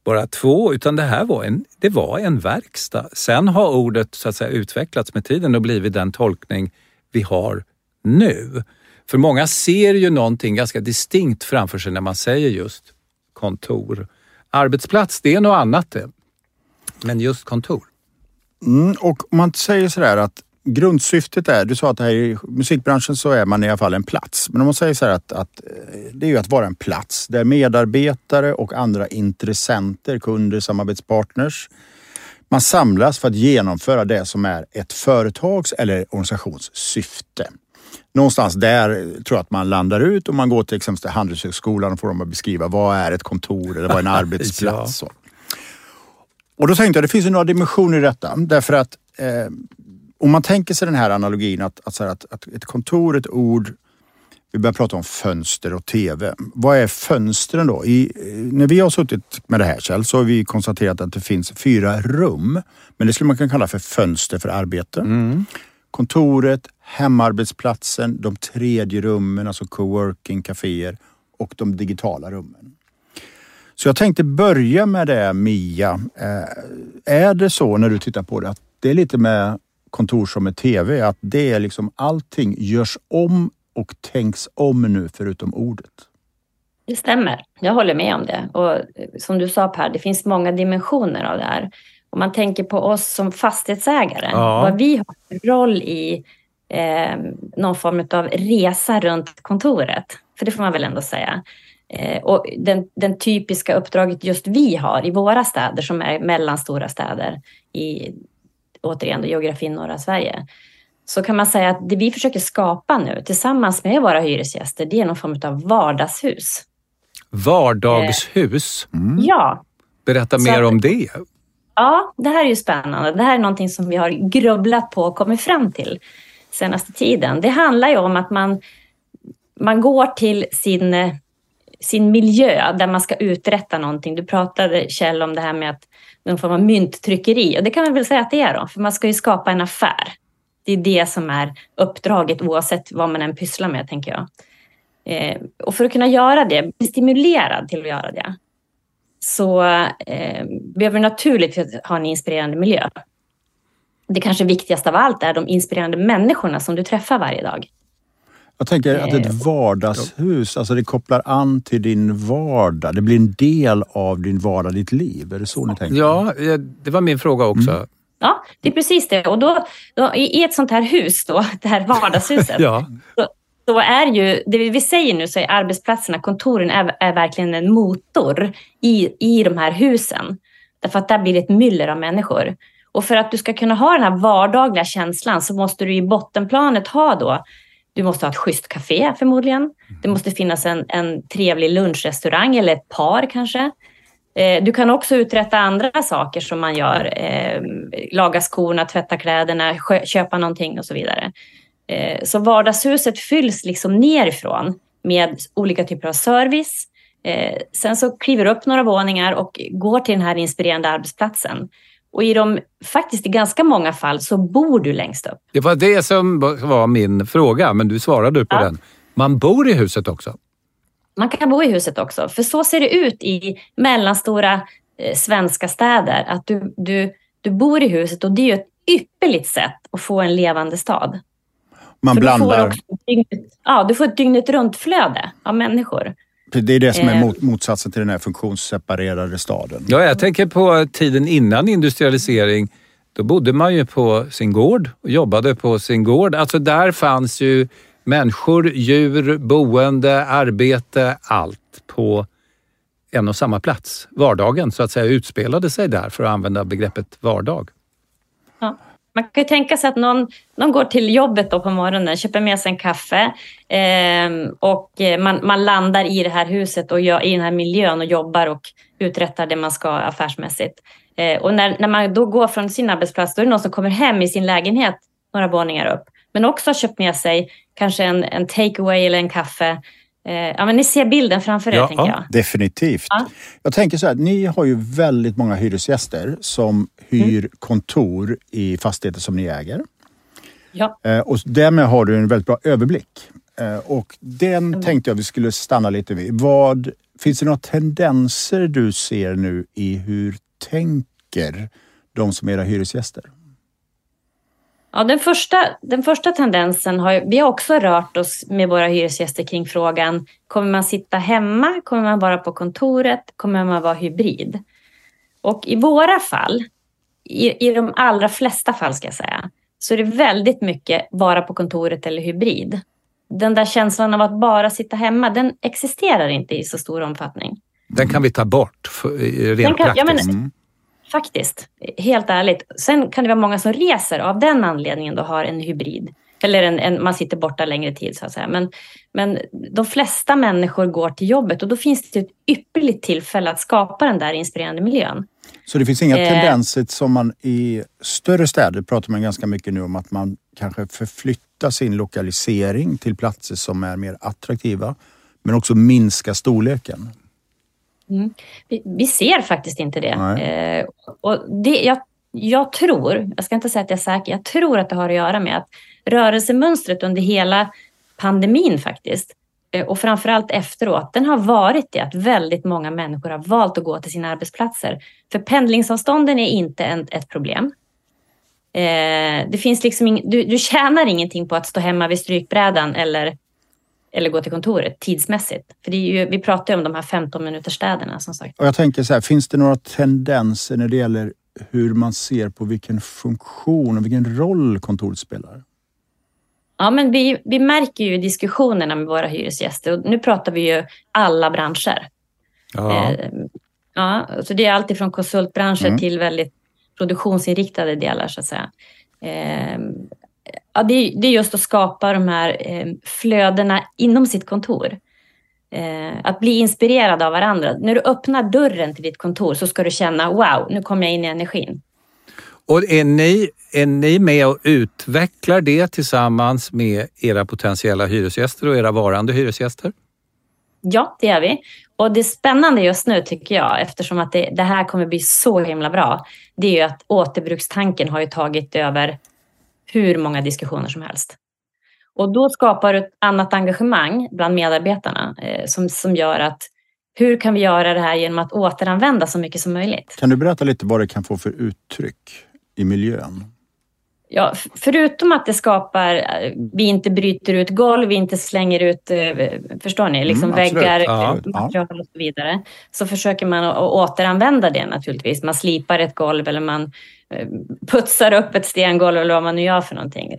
bara två, utan det här var en, det var en verkstad. Sen har ordet så att säga utvecklats med tiden och blivit den tolkning vi har nu. För många ser ju någonting ganska distinkt framför sig när man säger just kontor. Arbetsplats, det är något annat det. Men just kontor. Mm, och om man säger sådär att grundsyftet är, du sa att här i musikbranschen så är man i alla fall en plats. Men om man säger så här att, att eh, det är ju att vara en plats där medarbetare och andra intressenter, kunder, samarbetspartners man samlas för att genomföra det som är ett företags eller organisations syfte. Någonstans där tror jag att man landar ut och man går till exempel till Handelshögskolan och får dem att beskriva vad är ett kontor eller vad är en [LAUGHS] arbetsplats. Så. Och då tänkte jag, det finns ju några dimensioner i detta. Därför att eh, om man tänker sig den här analogin att, att, att, att ett kontor, ett ord, vi börjar prata om fönster och TV. Vad är fönstren då? I, när vi har suttit med det här Kjell, så har vi konstaterat att det finns fyra rum. Men det skulle man kunna kalla för fönster för arbete. Kontoret, hemarbetsplatsen, de tredje rummen, alltså coworking, kaféer och de digitala rummen. Så jag tänkte börja med det Mia. Eh, är det så när du tittar på det att det är lite med kontor som med TV, att det är liksom allting görs om och tänks om nu förutom ordet? Det stämmer. Jag håller med om det. Och eh, som du sa Per, det finns många dimensioner av det här. Om man tänker på oss som fastighetsägare, Ja. vad vi har för roll i eh, någon form av resa runt kontoret. För det får man väl ändå säga. Eh, och den, den typiska uppdraget just vi har i våra städer som är mellanstora städer i återigen geografin norra Sverige. Så kan man säga att det vi försöker skapa nu tillsammans med våra hyresgäster, det är någon form av vardagshus. Vardagshus. Ja, Berätta Så mer om det. Ja, det här är ju spännande. Det här är någonting som vi har grubblat på och kommit fram till senaste tiden. Det handlar ju om att man, man går till sin, eh, sin miljö där man ska uträtta någonting. Du pratade Kjell om det här med att någon form av mynttryckeri och det kan man väl säga att det är då, för man ska ju skapa en affär. Det är det som är uppdraget oavsett vad man än pysslar med, tänker jag. Eh, och för att kunna göra det, bli stimulerad till att göra det, så eh, behöver du naturligtvis ha en inspirerande miljö. Det kanske viktigaste av allt är de inspirerande människorna som du träffar varje dag. Jag tänker att ett vardagshus, alltså det kopplar an till din vardag. Det blir en del av din vardag, ditt liv. Är det så ni tänker? Ja, eh, det var min fråga också. Ja, det är precis det. Och då, då, i ett sånt här hus, då, [LAUGHS] det här vardagshuset, Ja. så är ju, det vi säger nu så är arbetsplatserna, kontoren är, är verkligen en motor i, i de här husen. Därför att där blir det ett myller av människor. Och för att du ska kunna ha den här vardagliga känslan så måste du i bottenplanet ha då, du måste ha ett schysst café förmodligen. Det måste finnas en, en trevlig lunchrestaurang eller ett par kanske. Eh, Du kan också uträtta andra saker som man gör. Eh, laga skorna, tvätta kläderna, köpa någonting och så vidare. Eh, Så vardagshuset fylls liksom nerifrån med olika typer av service. Sen så kliver du upp några våningar och går till den här inspirerande arbetsplatsen. Och i de, faktiskt i ganska många fall så bor du längst upp. Det var det som var min fråga, men du svarade på Ja. den. Man bor i huset också. Man kan bo i huset också, för så ser det ut i mellanstora eh, svenska städer. Att du, du, du bor i huset och det är ju ett ypperligt sätt att få en levande stad. Man För du får blandar. också dygnet, ja, du får ett dygnet runt flöde av människor. Det är det som är Eh. mot, motsatsen till den här funktionsseparerade staden. Ja, jag tänker på tiden innan industrialisering. Då bodde man ju på sin gård och jobbade på sin gård. Alltså där fanns ju människor, djur, boende, arbete, allt på en och samma plats. Vardagen så att säga utspelade sig där för att använda begreppet vardag. Man kan ju tänka sig att någon, någon går till jobbet då på morgonen, köper med sig en kaffe ehm, eh, och man, man landar i det här huset och gör, i den här miljön och jobbar och uträttar det man ska affärsmässigt. Eh, och när, när man då går från sin arbetsplats, då är det någon som kommer hem i sin lägenhet några våningar upp, men också har köpt med sig kanske en, en takeaway eller en kaffe. Eh, ja, men ni ser bilden framför er, Ja, tänker jag. Definitivt. Ja. Jag tänker så här, ni har ju väldigt många hyresgäster som hyr Mm. kontor i fastigheter som ni äger. Ja. Eh, och därmed har du en väldigt bra överblick. Eh, och den Mm. tänkte jag vi skulle stanna lite vid. Vad, finns det några tendenser du ser nu i hur tänker de som är era hyresgäster? Ja, den, första, den första tendensen har vi har också rört oss med våra hyresgäster kring frågan, kommer man sitta hemma, kommer man vara på kontoret, kommer man vara hybrid? Och i våra fall, i, i de allra flesta fall ska jag säga, så är det väldigt mycket vara på kontoret eller hybrid. Den där känslan av att bara sitta hemma, den existerar inte i så stor omfattning. Den kan vi ta bort för, rent Den kan- ja, men- praktiskt. Mm. Faktiskt, helt ärligt. Sen kan det vara många som reser av den anledningen då har en hybrid. Eller en, en, man sitter borta längre tid så att säga. Men, men de flesta människor går till jobbet och då finns det ett ypperligt tillfälle att skapa den där inspirerande miljön. Så det finns inga Eh. tendenser som man i större städer pratar man ganska mycket nu om att man kanske förflyttar sin lokalisering till platser som är mer attraktiva. Men också minska storleken. Vi, vi ser faktiskt inte det. Eh, och det jag, jag tror, jag ska inte säga att jag är säker, jag tror att det har att göra med att rörelsemönstret under hela pandemin faktiskt, eh, och framförallt efteråt, den har varit det att väldigt många människor har valt att gå till sina arbetsplatser. För pendlingsavstånden är inte en, ett problem. Eh, det finns liksom ing, du, du tjänar ingenting på att stå hemma vid strykbrädan eller, eller gå till kontoret tidsmässigt. För det är ju, vi pratar ju om de här 15 minuters städerna som sagt. Och jag tänker så här, finns det några tendenser när det gäller hur man ser på vilken funktion och vilken roll kontoret spelar? Ja, men vi, vi märker ju diskussionerna med våra hyresgäster, och nu pratar vi ju alla branscher. Ja. Eh, ja, så det är allt ifrån konsultbranscher Mm. till väldigt produktionsinriktade delar så att säga. Eh, ja, det, är, det är just att skapa de här eh, flödena inom sitt kontor. Eh, att bli inspirerad av varandra. När du öppnar dörren till ditt kontor så ska du känna wow, nu kommer jag in i energin. Och är ni, är ni med och utvecklar det tillsammans med era potentiella hyresgäster och era varande hyresgäster? Ja, det gör vi. Och det spännande just nu tycker jag, eftersom att det, det här kommer bli så himla bra, det är ju att återbrukstanken har ju tagit över hur många diskussioner som helst. Och då skapar du ett annat engagemang bland medarbetarna eh, som, som gör att hur kan vi göra det här genom att återanvända så mycket som möjligt? Kan du berätta lite vad det kan få för uttryck i miljön? Ja, förutom att det skapar, eh, vi inte bryter ut golv, vi inte slänger ut, eh, förstår ni, liksom Mm, väggar, Ja, eh, ja. material och så vidare. Så försöker man att återanvända det naturligtvis. Man slipar ett golv eller man putsar upp ett stengolv eller vad man nu gör för någonting.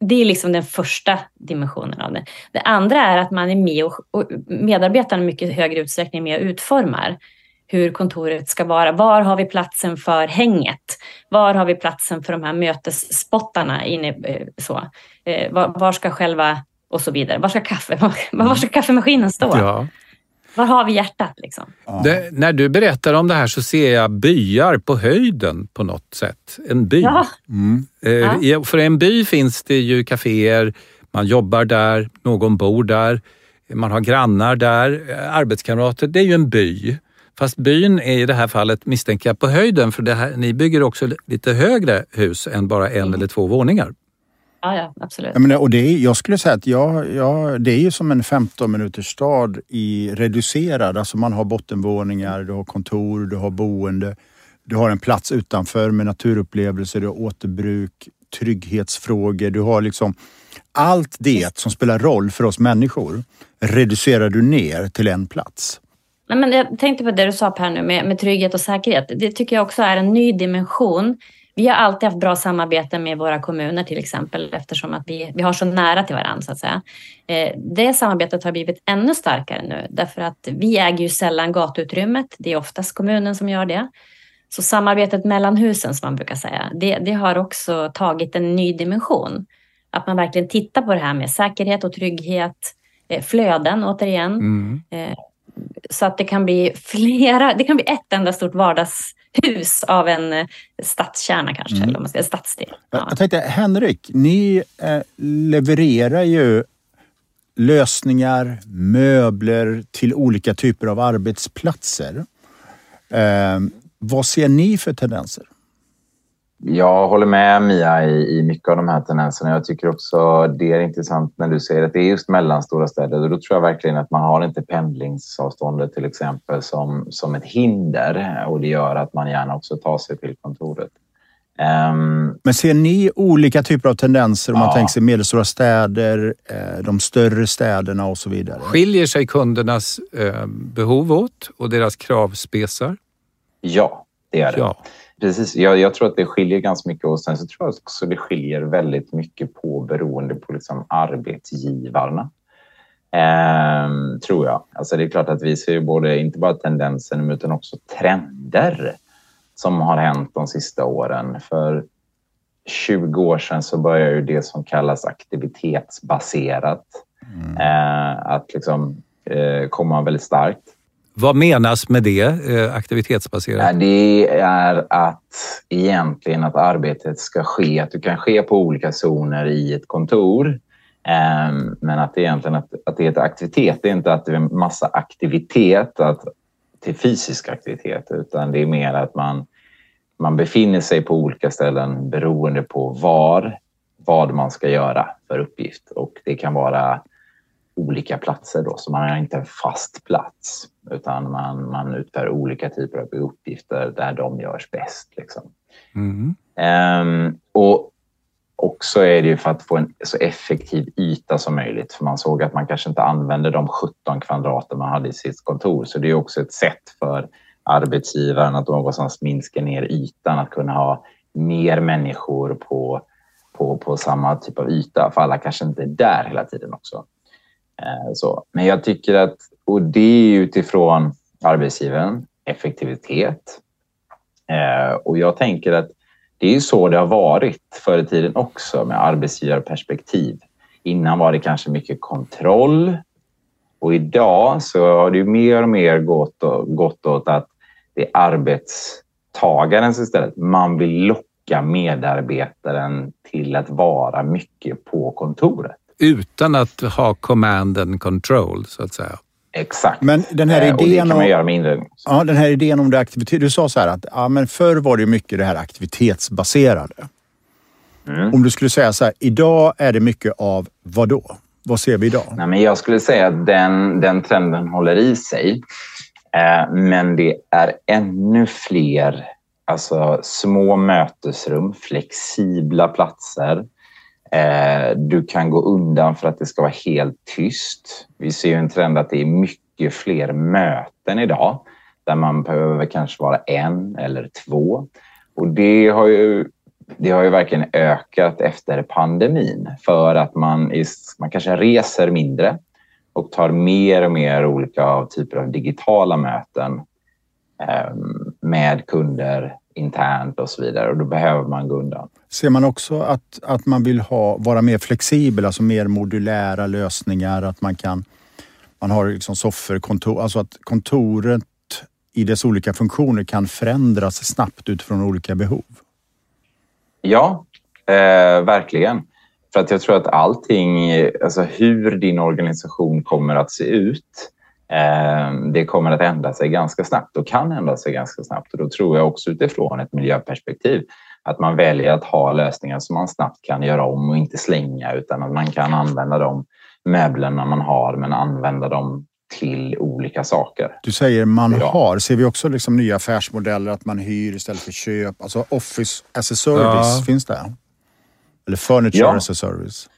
Det är liksom den första dimensionen av det. Det andra är att man är med och, och medarbetarna i mycket högre utsträckning är med och utformar hur kontoret ska vara. Var har vi platsen för hänget? Var har vi platsen för de här mötesspottarna inne? eh, Så? Eh, Var, var ska själva och så vidare. Var ska, kaffe, [LAUGHS] var, var ska kaffemaskinen stå? Ja. Var har vi hjärtat? Liksom? Ja. Det, när du berättar om det här så ser jag byar på höjden på något sätt. En by. Ja, Mm. Eh, i- För en by finns det ju kaféer, man jobbar där, någon bor där. man har grannar där, arbetskamrater. Det är ju en by. Fast byn är i det här fallet misstänker jag på höjden för det här, ni bygger också lite högre hus än bara en eller två våningar. Ja, ja absolut. Jag, menar, och det är, jag skulle säga att jag, jag, det är ju som en 15 minuters stad i reducerad. Alltså man har bottenvåningar, du har kontor, du har boende. Du har en plats utanför med naturupplevelser, du har återbruk, trygghetsfrågor. Du har liksom allt det som spelar roll för oss människor reducerar du ner till en plats. Nej, men jag tänkte på det du sa Per nu med, med trygghet och säkerhet. Det tycker jag också är en ny dimension. Vi har alltid haft bra samarbete med våra kommuner till exempel eftersom att vi, vi har så nära till varandra så att säga. Eh, det samarbetet har blivit ännu starkare nu därför att vi äger ju sällan gatuutrymmet. Det är oftast kommunen som gör det. Så samarbetet mellan husen som man brukar säga, det, det har också tagit en ny dimension. Att man verkligen tittar på det här med säkerhet och trygghet, eh, flöden återigen. Mm. Så att det kan bli flera, det kan bli ett enda stort vardagshus av en eh, stadskärna kanske, Mm. eller man ska stadsdel. Ja. Jag tänkte, Henrik, ni eh, levererar ju lösningar, möbler till olika typer av arbetsplatser. Eh, vad ser ni för tendenser? Jag håller med Mia i, i mycket av de här tendenserna. Jag tycker också det är intressant när du säger att det är just mellanstora städer. Och då tror jag verkligen att man har inte pendlingsavståndet till exempel som, som ett hinder och det gör att man gärna också tar sig till kontoret. Ehm, Men ser ni olika typer av tendenser om man Ja. tänker sig medelstora städer, eh, de större städerna och så vidare? Skiljer sig kundernas eh, behov åt och deras kravspesar? ja, det är det. Ja. Precis. Jag, jag tror att det skiljer ganska mycket och sen så tror jag också det skiljer väldigt mycket på beroende på liksom arbetsgivarna. Ehm, tror jag. Alltså det är klart att vi ser både, inte bara tendensen utan också trender som har hänt de sista åren. För 20 år sedan så började ju det som kallas aktivitetsbaserat eh, att liksom, eh, komma väldigt starkt. Vad menas med det, eh, aktivitetsbaserat? Ja, det är att egentligen att arbetet ska ske, att du kan ske på olika zoner i ett kontor. Ehm, men att det egentligen att, att det är ett aktivitet, det är inte att det är en massa aktivitet att, till fysisk aktivitet, utan det är mer att man, man befinner sig på olika ställen beroende på var, vad man ska göra för uppgift. Och det kan vara olika platser då, så man har inte en fast plats utan man, man utför olika typer av uppgifter där de görs bäst. Liksom. Mm. Ehm, och också är det ju för att få en så effektiv yta som möjligt. För man såg att man kanske inte använde de 17 kvadrater man hade i sitt kontor. Så det är också ett sätt för arbetsgivaren att någonstans minska ner ytan, att kunna ha mer människor på, på, på samma typ av yta. För alla kanske inte är där hela tiden också. Eh, så. Men jag tycker att, och det är utifrån arbetsgivaren, effektivitet. Eh, och jag tänker att det är ju så det har varit förr i tiden också med arbetsgivarperspektiv. Innan var det kanske mycket kontroll och idag så har det ju mer och mer gått, och, gått åt att det är arbetstagarens istället. Man vill locka medarbetaren till att vara mycket på kontoret. Utan att ha command and control, så att säga. Exakt. Men den här Eh, och det idén kan man om- göra med inredning. Ja, den här idén om det aktivitet. Du sa så här att ja, men förr var det mycket det här aktivitetsbaserade. Mm. Om du skulle säga så här, idag är det mycket av vad då? Vad ser vi idag? Nej, men jag skulle säga att den, den trenden håller i sig. Eh, men det är ännu fler alltså, små mötesrum, flexibla platser. Eh, du kan gå undan för att det ska vara helt tyst. Vi ser ju en trend att det är mycket fler möten idag där man behöver kanske vara en eller två. Och det har ju det har ju verkligen ökat efter pandemin för att man, är, man kanske reser mindre och tar mer och mer olika typer av digitala möten ehm, med kunder internt och så vidare och då behöver man gå undan. Ser man också att, att man vill ha, vara mer flexibel, alltså mer modulära lösningar, att man kan man har liksom soffor, kontor, alltså att kontoret i dess olika funktioner kan förändras snabbt utifrån olika behov. Ja, eh, verkligen. För att jag tror att allting, alltså hur din organisation kommer att se ut, det kommer att ändra sig ganska snabbt och kan ändra sig ganska snabbt. Och då tror jag också utifrån ett miljöperspektiv att man väljer att ha lösningar som man snabbt kan göra om och inte slänga utan att man kan använda de möblerna man har men använda dem till olika saker. Du säger man Ja. har. Ser vi också liksom nya affärsmodeller att man hyr istället för köp? Alltså office as a service, Ja. finns det? Eller furniture Ja. as a service?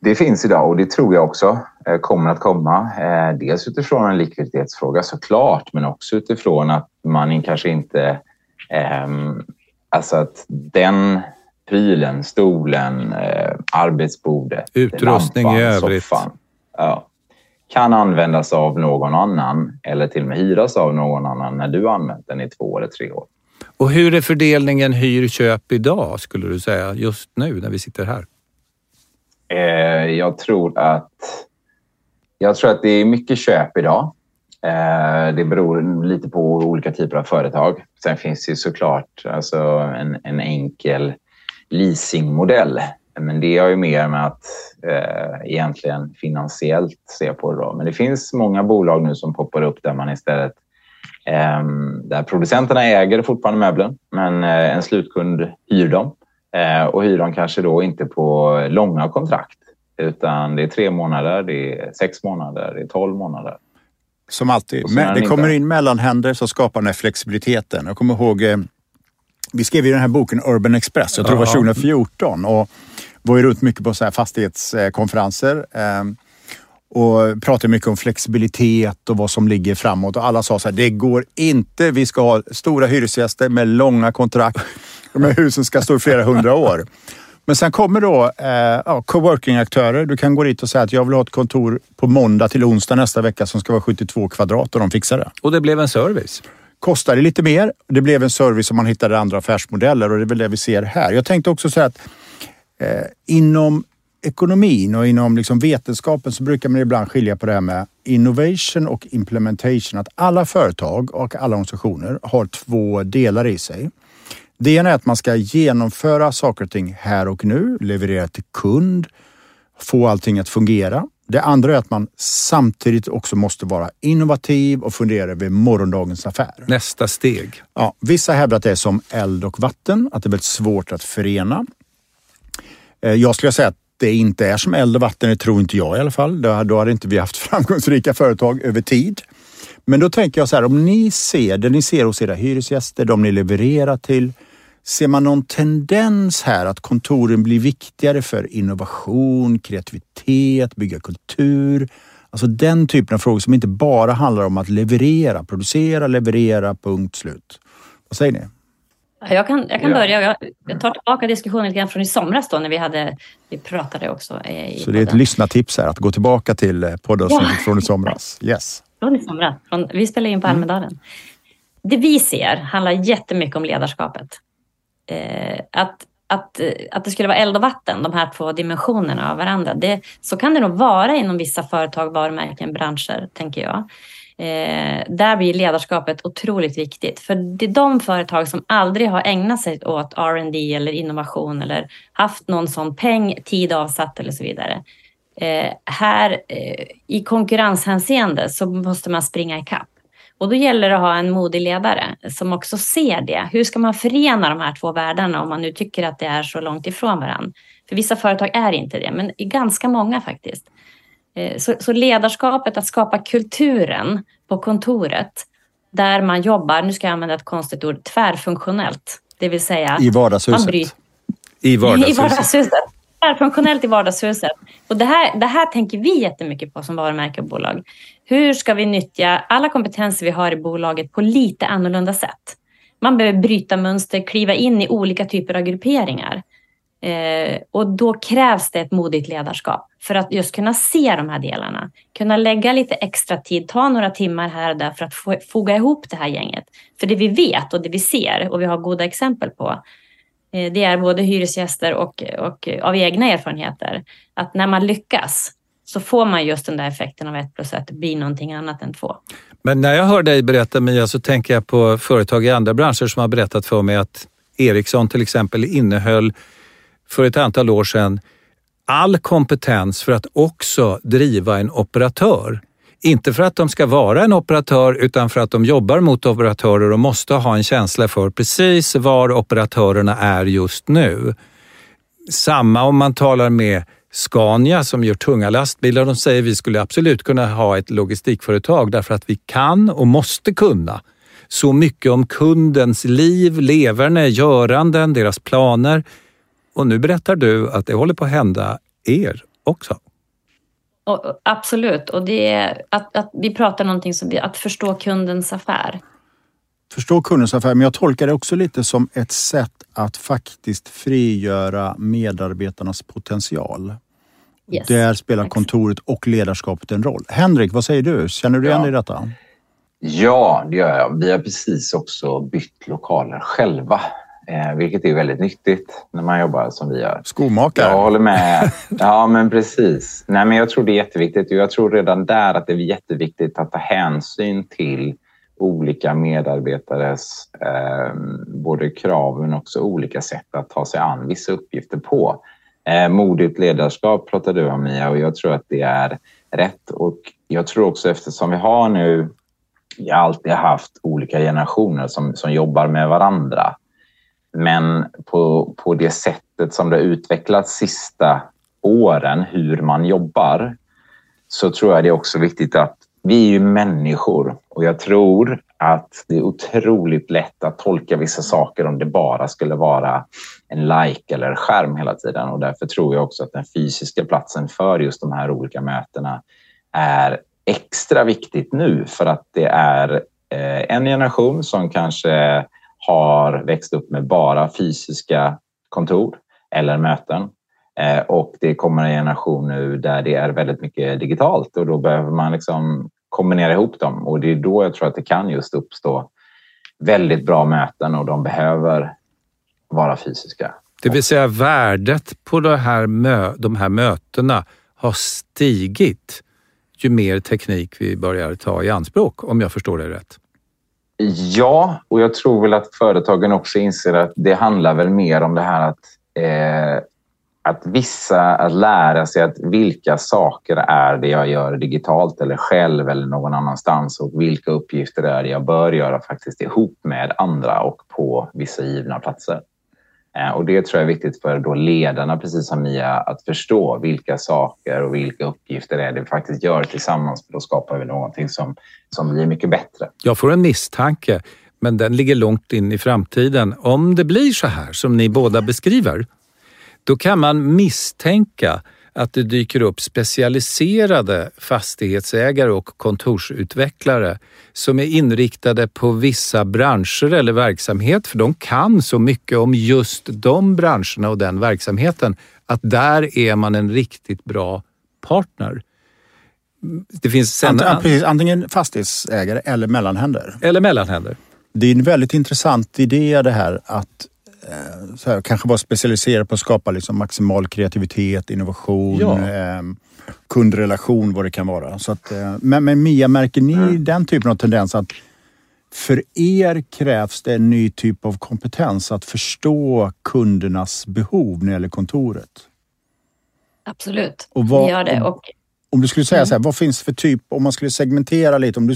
Det finns idag och det tror jag också eh, kommer att komma. Eh, Dels utifrån en likviditetsfråga såklart, men också utifrån att man kanske inte... ehm, Alltså att den prylen, stolen, eh, arbetsbordet, Utrustning i övrigt. ja, kan användas av någon annan eller till och med hyras av någon annan när du använt den i två eller tre år. Och hur är fördelningen hyr-köp idag skulle du säga just nu när vi sitter här? Eh, jag tror att jag tror att det är mycket köp idag. Eh, det beror lite på olika typer av företag. Sen finns det såklart alltså en, en enkel leasingmodell. Men det har ju mer med att eh, egentligen finansiellt se på det. Då. Men det finns många bolag nu som poppar upp där man istället eh, där producenterna äger fortfarande möblen, men eh, en slutkund hyr dem. Eh, och hyr dem kanske då inte på långa kontrakt, utan det är tre månader, det är sex månader, det är tolv månader. Som alltid. Men det inte. kommer in mellanhänder som skapar den här flexibiliteten. Jag kommer ihåg, eh, vi skrev ju den här boken Urban Express, jag tror det var Ja. 2014 och var ju runt mycket på så här fastighetskonferenser. eh, Och pratade mycket om flexibilitet och vad som ligger framåt. Och alla sa så här, det går inte. Vi ska ha stora hyresgäster med långa kontrakt. De här husen ska stå i flera hundra år. Men sen kommer då eh, ja, coworking-aktörer. Du kan gå dit och säga att jag vill ha ett kontor på måndag till onsdag nästa vecka som ska vara 72 kvadrat och de fixar det. Och det blev en service. Kostade lite mer. Det blev en service om man hittade andra affärsmodeller och det är väl det vi ser här. Jag tänkte också säga att eh, inom ekonomin och inom liksom vetenskapen så brukar man ibland skilja på det här med innovation och implementation. Att alla företag och alla organisationer har två delar i sig. Det ena är att man ska genomföra saker och ting här och nu, leverera till kund, få allting att fungera. Det andra är att man samtidigt också måste vara innovativ och fundera över morgondagens affär. Nästa steg. Ja, vissa hävdar att det är som eld och vatten, att det är väldigt svårt att förena. Eh, Jag skulle säga att det inte är som eld och vatten, det tror inte jag i alla fall. Då då hade inte vi haft [LAUGHS] framgångsrika företag över tid. Men då tänker jag så här, om ni ser det ni ser hos era hyresgäster, de ni levererar till. Ser man någon tendens här att kontoren blir viktigare för innovation, kreativitet, bygga kultur? Alltså den typen av frågor som inte bara handlar om att leverera, producera, leverera, punkt slut. Vad säger ni? Ja, Jag kan, jag kan Ja. börja. Jag, jag tar tillbaka diskussionen lite grann från i somras då när vi, hade, vi pratade också. eh, I Så det är ett lyssnartips här, att gå tillbaka till eh, poddavsnittet Ja. från i somras. Yes. Från i somras. Från, vi spelar in på Almedalen. Det vi ser handlar jättemycket om ledarskapet. Eh, att, att, att det skulle vara eld och vatten, de här två dimensionerna av varandra. Det, så kan det nog vara inom vissa företag, varumärken, branscher, tänker jag. Eh, där blir ledarskapet otroligt viktigt. För det är de företag som aldrig har ägnat sig åt R&D eller innovation eller haft någon sån peng, tid avsatt eller så vidare. Eh, här eh, i konkurrenshänseende så måste man springa ikapp. Och då gäller det att ha en modig ledare som också ser det. Hur ska man förena de här två världarna om man nu tycker att det är så långt ifrån varandra? För vissa företag är inte det, men i ganska många faktiskt. Eh, Så, så ledarskapet, att skapa kulturen på kontoret där man jobbar, nu ska jag använda ett konstigt ord, tvärfunktionellt. Det vill säga I man vardagshuset. bryter I [LAUGHS] i vardagshuset. Tvärfunktionellt i vardagshuset. Och det här, det här tänker vi jättemycket på som varumärke och bolag. Hur ska vi nyttja alla kompetenser vi har i bolaget på lite annorlunda sätt? Man behöver bryta mönster, kliva in i olika typer av grupperingar. Eh, och då krävs det ett modigt ledarskap för att just kunna se de här delarna. Kunna lägga lite extra tid, ta några timmar här och där för att foga ihop det här gänget. För det vi vet och det vi ser och vi har goda exempel på Eh, det är både hyresgäster och, och eh, av egna erfarenheter att när man lyckas så får man just den där effekten av ett plus ett blir någonting annat än två. Men när jag hör dig berätta Mia så tänker jag på företag i andra branscher som har berättat för mig att Ericsson till exempel innehöll för ett antal år sedan all kompetens för att också driva en operatör. Inte för att de ska vara en operatör utan för att de jobbar mot operatörer och måste ha en känsla för precis var operatörerna är just nu. Samma om man talar med Scania som gör tunga lastbilar. De säger vi skulle absolut kunna ha ett logistikföretag därför att vi kan och måste kunna så mycket om kundens liv, leverne, göranden, deras planer. Och nu berättar du att det håller på att hända er också. Och, absolut, och det är att, att vi pratar någonting som vi, att förstå kundens affär. Förstå kundens affär, men jag tolkar det också lite som ett sätt att faktiskt frigöra medarbetarnas potential. Yes, Där spelar kontoret och ledarskapet en roll. Henrik, vad säger du? Känner du igen Ja. dig i detta? Ja, det gör jag. Vi har precis också bytt lokaler själva, vilket är väldigt nyttigt när man jobbar som vi gör. Skomakare? Jag håller med. [LAUGHS] Ja, men precis. Nej, men jag tror det är jätteviktigt. Jag tror redan där att det är jätteviktigt att ta hänsyn till olika medarbetares eh, både krav men också olika sätt att ta sig an vissa uppgifter på. Eh, modigt ledarskap pratar du om, Mia, och jag tror att det är rätt. Och jag tror också eftersom vi har nu vi har alltid haft olika generationer som, som jobbar med varandra. Men på, på det sättet som det har utvecklats sista åren, hur man jobbar, så tror jag det är också viktigt att vi är ju människor och jag tror att det är otroligt lätt att tolka vissa saker om det bara skulle vara en like eller skärm hela tiden. Och därför tror jag också att den fysiska platsen för just de här olika mötena är extra viktigt nu för att det är eh, en generation som kanske har växt upp med bara fysiska kontor eller möten. Eh, och det kommer en generation nu där det är väldigt mycket digitalt och då behöver man liksom kombinera ihop dem och det är då jag tror att det kan just uppstå väldigt bra möten och de behöver vara fysiska. Det vill säga värdet på det här mö de här mötena har stigit ju mer teknik vi börjar ta i anspråk, om jag förstår det rätt. Ja, och jag tror väl att företagen också inser att det handlar väl mer om det här att, eh, att vissa, att lära sig att vilka saker är det jag gör digitalt eller själv eller någon annanstans och vilka uppgifter är det jag bör göra faktiskt ihop med andra och på vissa givna platser. Eh, och det tror jag är viktigt för då ledarna, precis som Mia, att förstå vilka saker och vilka uppgifter det är det vi faktiskt gör tillsammans. För då skapar vi någonting som, som blir mycket bättre. Jag får en misstanke, men den ligger långt in i framtiden. Om det blir så här som ni båda beskriver, då kan man misstänka att det dyker upp specialiserade fastighetsägare och kontorsutvecklare som är inriktade på vissa branscher eller verksamhet, för de kan så mycket om just de branscherna och den verksamheten att där är man en riktigt bra partner. Det finns sen... Ant- precis, antingen fastighetsägare eller mellanhänder. Eller mellanhänder. Det är en väldigt intressant idé det här att så här, kanske vara specialiserad på att skapa liksom maximal kreativitet, innovation, Ja. eh, kundrelation, vad det kan vara. Så att, eh, men, men Mia, märker ni den typen av tendens att för er krävs det en ny typ av kompetens att förstå kundernas behov när det gäller kontoret? Absolut, Och vad- vi gör det. Och Om du skulle säga så här, vad finns för typ, om man skulle segmentera lite. Om du,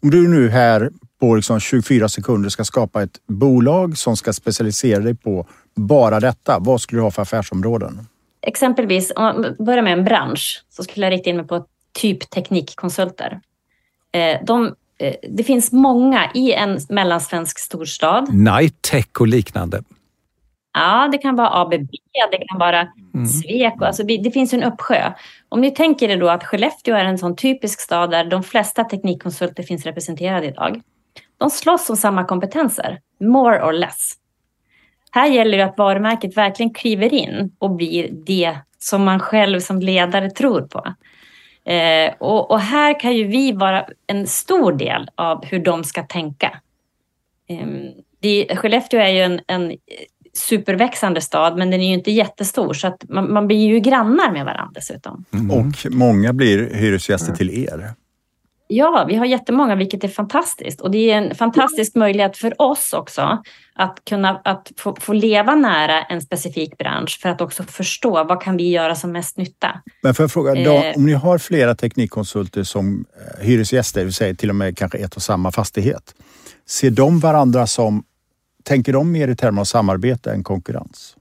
om du nu här på liksom 24 sekunder ska skapa ett bolag som ska specialisera dig på bara detta. Vad skulle du ha för affärsområden? exempelvis, om man börjar med en bransch, så skulle jag rikta in mig på typ teknikkonsulter. Eh, de, eh, det finns många i en mellansvensk storstad. Night Tech och liknande. Ja, det kan vara ABB, det kan vara Sweco. Alltså, det finns en uppsjö. Om ni tänker er då att Skellefteå är en sån typisk stad där de flesta teknikkonsulter finns representerade idag. De slåss om samma kompetenser, more or less. Här gäller det att varumärket verkligen kliver in och blir det som man själv som ledare tror på. Eh, och, och här kan ju vi vara en stor del av hur de ska tänka. Eh, det, Skellefteå är ju en, en superväxande stad, men den är ju inte jättestor, så att man, man blir ju grannar med varandra dessutom. Och många blir hyresgäster till er. Ja, vi har jättemånga, vilket är fantastiskt. Och det är en fantastisk möjlighet för oss också att kunna att få, få leva nära en specifik bransch för att också förstå vad kan vi göra som mest nytta. Men får jag fråga, Eh. då, om ni har flera teknikkonsulter som eh, hyresgäster, det vill säga till och med kanske ett och samma fastighet. Ser de varandra som, tänker de mer i termer av samarbete än konkurrens?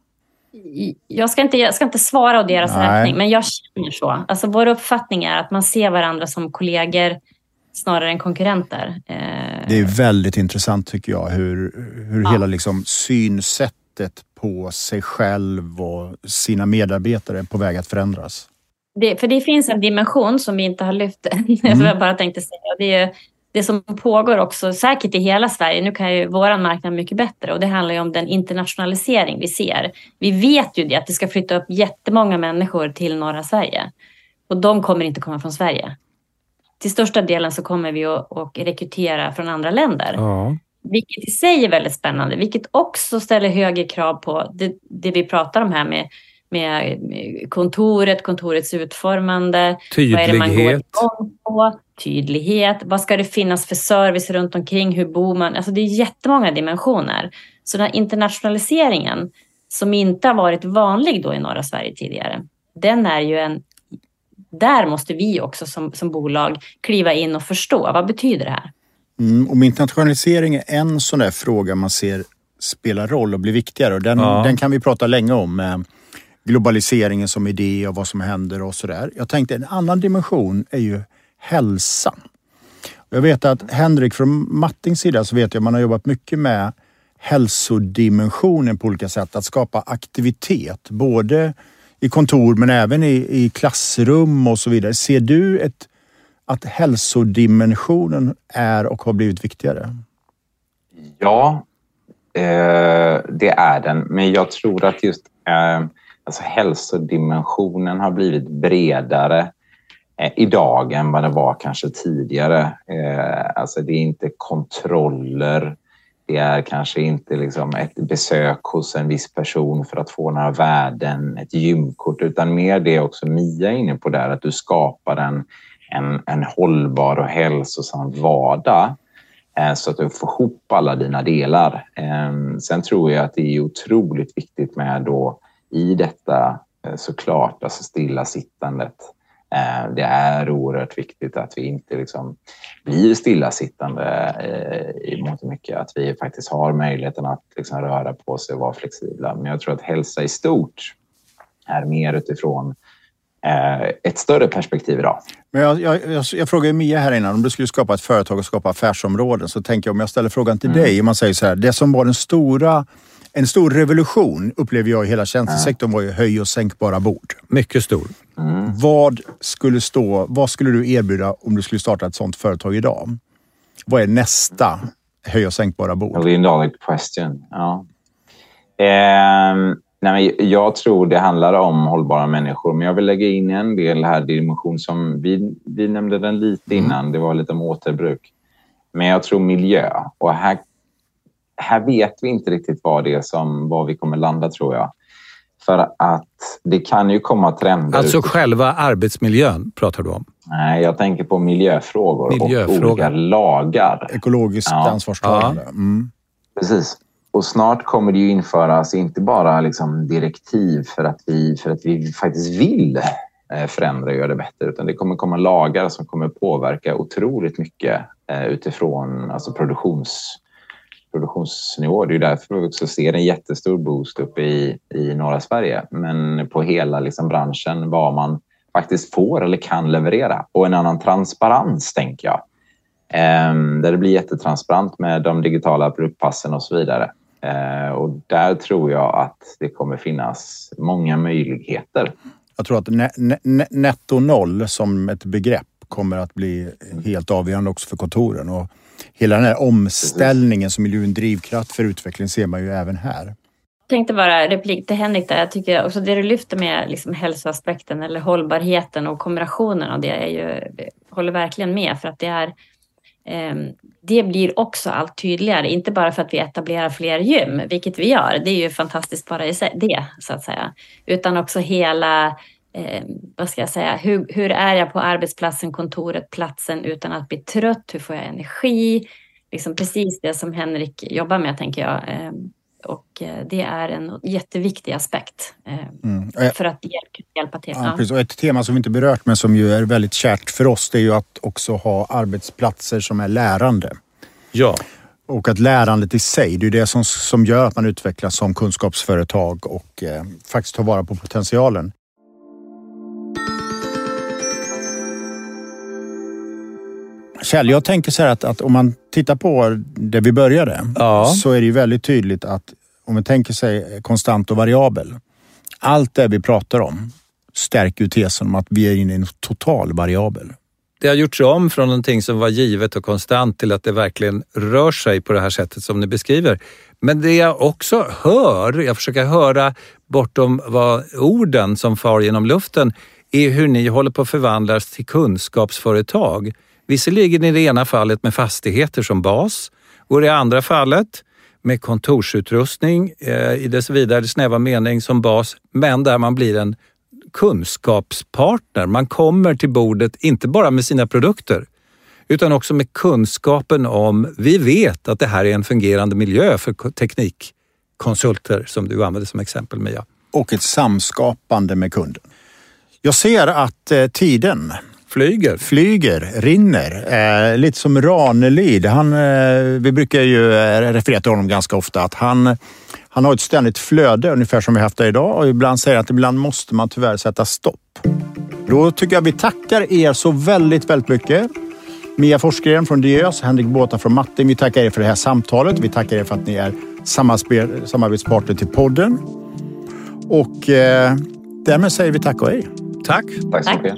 Jag ska inte, jag ska inte svara å deras Nej. räkning, men jag känner så. Alltså, vår uppfattning är att man ser varandra som kollegor snarare än konkurrenter. Eh, Det är väldigt intressant tycker jag hur, hur Ja. hela liksom synsättet på sig själv och sina medarbetare är på väg att förändras. Det, för det finns en dimension som vi inte har lyft än, [LAUGHS] som jag bara tänkte säga. Det är det som pågår också säkert i hela Sverige. Nu kan ju vår marknad mycket bättre och det handlar ju om den internationalisering vi ser. Vi vet ju det att det ska flytta upp jättemånga människor till norra Sverige och de kommer inte komma från Sverige. Till största delen så kommer vi att, rekrytera från andra länder. Ja. Vilket i sig är väldigt spännande, vilket också ställer högre krav på det, det vi pratar om här med, med kontoret, kontorets utformande. Vad är det man går Tydlighet. igång på? Tydlighet. Vad ska det finnas för service runt omkring? Hur bor man? Alltså det är jättemånga dimensioner. Så den här internationaliseringen som inte har varit vanlig då i norra Sverige tidigare, den är ju en... Där måste vi också som, som bolag kliva in och förstå. Vad betyder det här? Mm, om internationalisering är en sån där fråga man ser spelar roll och blir viktigare och den, Ja. den kan vi prata länge om. Med globaliseringen som idé och vad som händer och sådär. Jag tänkte en annan dimension är ju hälsan. Jag vet att Henrik från Mattings sida så vet jag att man har jobbat mycket med hälsodimensionen på olika sätt. Att skapa aktivitet både i kontor men även i, i klassrum och så vidare. Ser du ett, att hälsodimensionen är och har blivit viktigare? Ja, eh, det är den. Men jag tror att just eh, alltså hälsodimensionen har blivit bredare eh, idag än vad det var kanske tidigare. Eh, alltså det är inte kontroller. Det är kanske inte liksom ett besök hos en viss person för att få några värden, ett gymkort, utan mer det också Mia är inne på där, att du skapar en, en, en hållbar och hälsosam vardag eh, så att du får ihop alla dina delar. Ehm, sen tror jag att det är otroligt viktigt med då i detta eh, såklart, alltså stillasittandet. Eh, Det är oerhört viktigt att vi inte liksom blir stillasittande eh, i mångt och mycket. Att vi faktiskt har möjligheten att liksom röra på sig och vara flexibla. Men jag tror att hälsa i stort är mer utifrån eh, ett större perspektiv idag. Men jag, jag, jag, jag frågade Mia här innan, om du skulle skapa ett företag och skapa affärsområden så tänker jag om jag ställer frågan till dig, om man säger så här, det som var den stora, en stor revolution upplever jag i hela tjänstesektorn var ju höj och sänkbara bord. Mycket stor. Vad skulle stå, vad skulle du erbjuda om du skulle starta ett sånt företag idag? Vad är nästa höj och sänkbara bord? Million dollar question. Ja. Ehm, nej, jag tror det handlar om hållbara människor, men jag vill lägga in en del här, dimension som vi, vi nämnde den lite innan. Det var lite om återbruk. Men jag tror miljö. Och här, här vet vi inte riktigt vad det är som, var vi kommer landa, tror jag. För att det kan ju komma trender. Alltså utifrån- själva arbetsmiljön pratar du om. Nej, jag tänker på miljöfrågor, Miljöfrågor. och olika lagar. Ekologiskt Ja. ansvarstagande. Mm. Precis. Och snart kommer det ju införas inte bara liksom direktiv för att, vi, för att vi faktiskt vill eh, förändra och göra det bättre, utan det kommer komma lagar som kommer påverka otroligt mycket eh, utifrån alltså produktions, produktionsnivå. Det är ju därför vi också ser en jättestor boost uppe i, i norra Sverige, men på hela liksom branschen, vad man faktiskt får eller kan leverera. Och en annan transparens, tänker jag. Ehm, där det blir jättetransparent med de digitala produktpassen och så vidare. Ehm, och där tror jag att det kommer finnas många möjligheter. Jag tror att ne, ne- netto noll som ett begrepp kommer att bli helt avgörande också för kontoren. Och hela den här omställningen som är en drivkraft för utveckling ser man ju även här. tänkte bara replik till Henrik där. Jag tycker också det du lyfter med liksom hälsoaspekten eller hållbarheten och kombinationen av det är ju, jag håller verkligen med. För att det är ehm, det blir också allt tydligare, inte bara för att vi etablerar fler gym, vilket vi gör, det är ju fantastiskt bara i sig, det så att säga, utan också hela eh, vad ska jag säga, hur, hur är jag på arbetsplatsen, kontoret, platsen utan att bli trött? Hur får jag energi? Liksom precis det som Henrik jobbar med, tänker jag. Eh, och det är en jätteviktig aspekt eh, Mm. För att hjälp, hjälpa till. Ja. precis. Och ett tema som vi inte berört men som ju är väldigt kärt för oss det är ju att också ha arbetsplatser som är lärande. Ja, Och att lärandet i sig, det är det som, som gör att man utvecklas som kunskapsföretag och eh, faktiskt tar vara på potentialen. Kjell, jag tänker så här att, att om man tittar på det vi började Ja. så är det ju väldigt tydligt att om man tänker sig konstant och variabel. Allt det vi pratar om stärker ju tesen om att vi är inne i en total variabel. det har gjorts om från någonting som var givet och konstant till att det verkligen rör sig på det här sättet som ni beskriver. Men det jag också hör, jag försöker höra bortom vad orden som far genom luften, är hur ni håller på att förvandlas till kunskapsföretag. Visserligen i det ena fallet med fastigheter som bas och i det andra fallet med kontorsutrustning eh, i dess vidare snäva mening som bas, men där man blir en kunskapspartner. Man kommer till bordet inte bara med sina produkter utan också med kunskapen om, vi vet att det här är en fungerande miljö för teknikkonsulter som du använde som exempel Mia. Och ett samskapande med kunden. Jag ser att eh, tiden Flyger. flyger, rinner. Eh, lite som Ranelid. Han, eh, vi brukar ju eh, referera till honom ganska ofta. Att han, han har ett ständigt flöde, ungefär som vi haft det idag. Och ibland säger han att ibland måste man tyvärr sätta stopp. Då tycker jag vi tackar er så väldigt, väldigt mycket. Mia Forsgren från Diös, Henrik Båta från Matte. Vi tackar er för det här samtalet. Vi tackar er för att ni är samarbets- samarbetspartner till podden. Och eh, därmed säger vi tack och hej. Tack. Tack så Tack. mycket.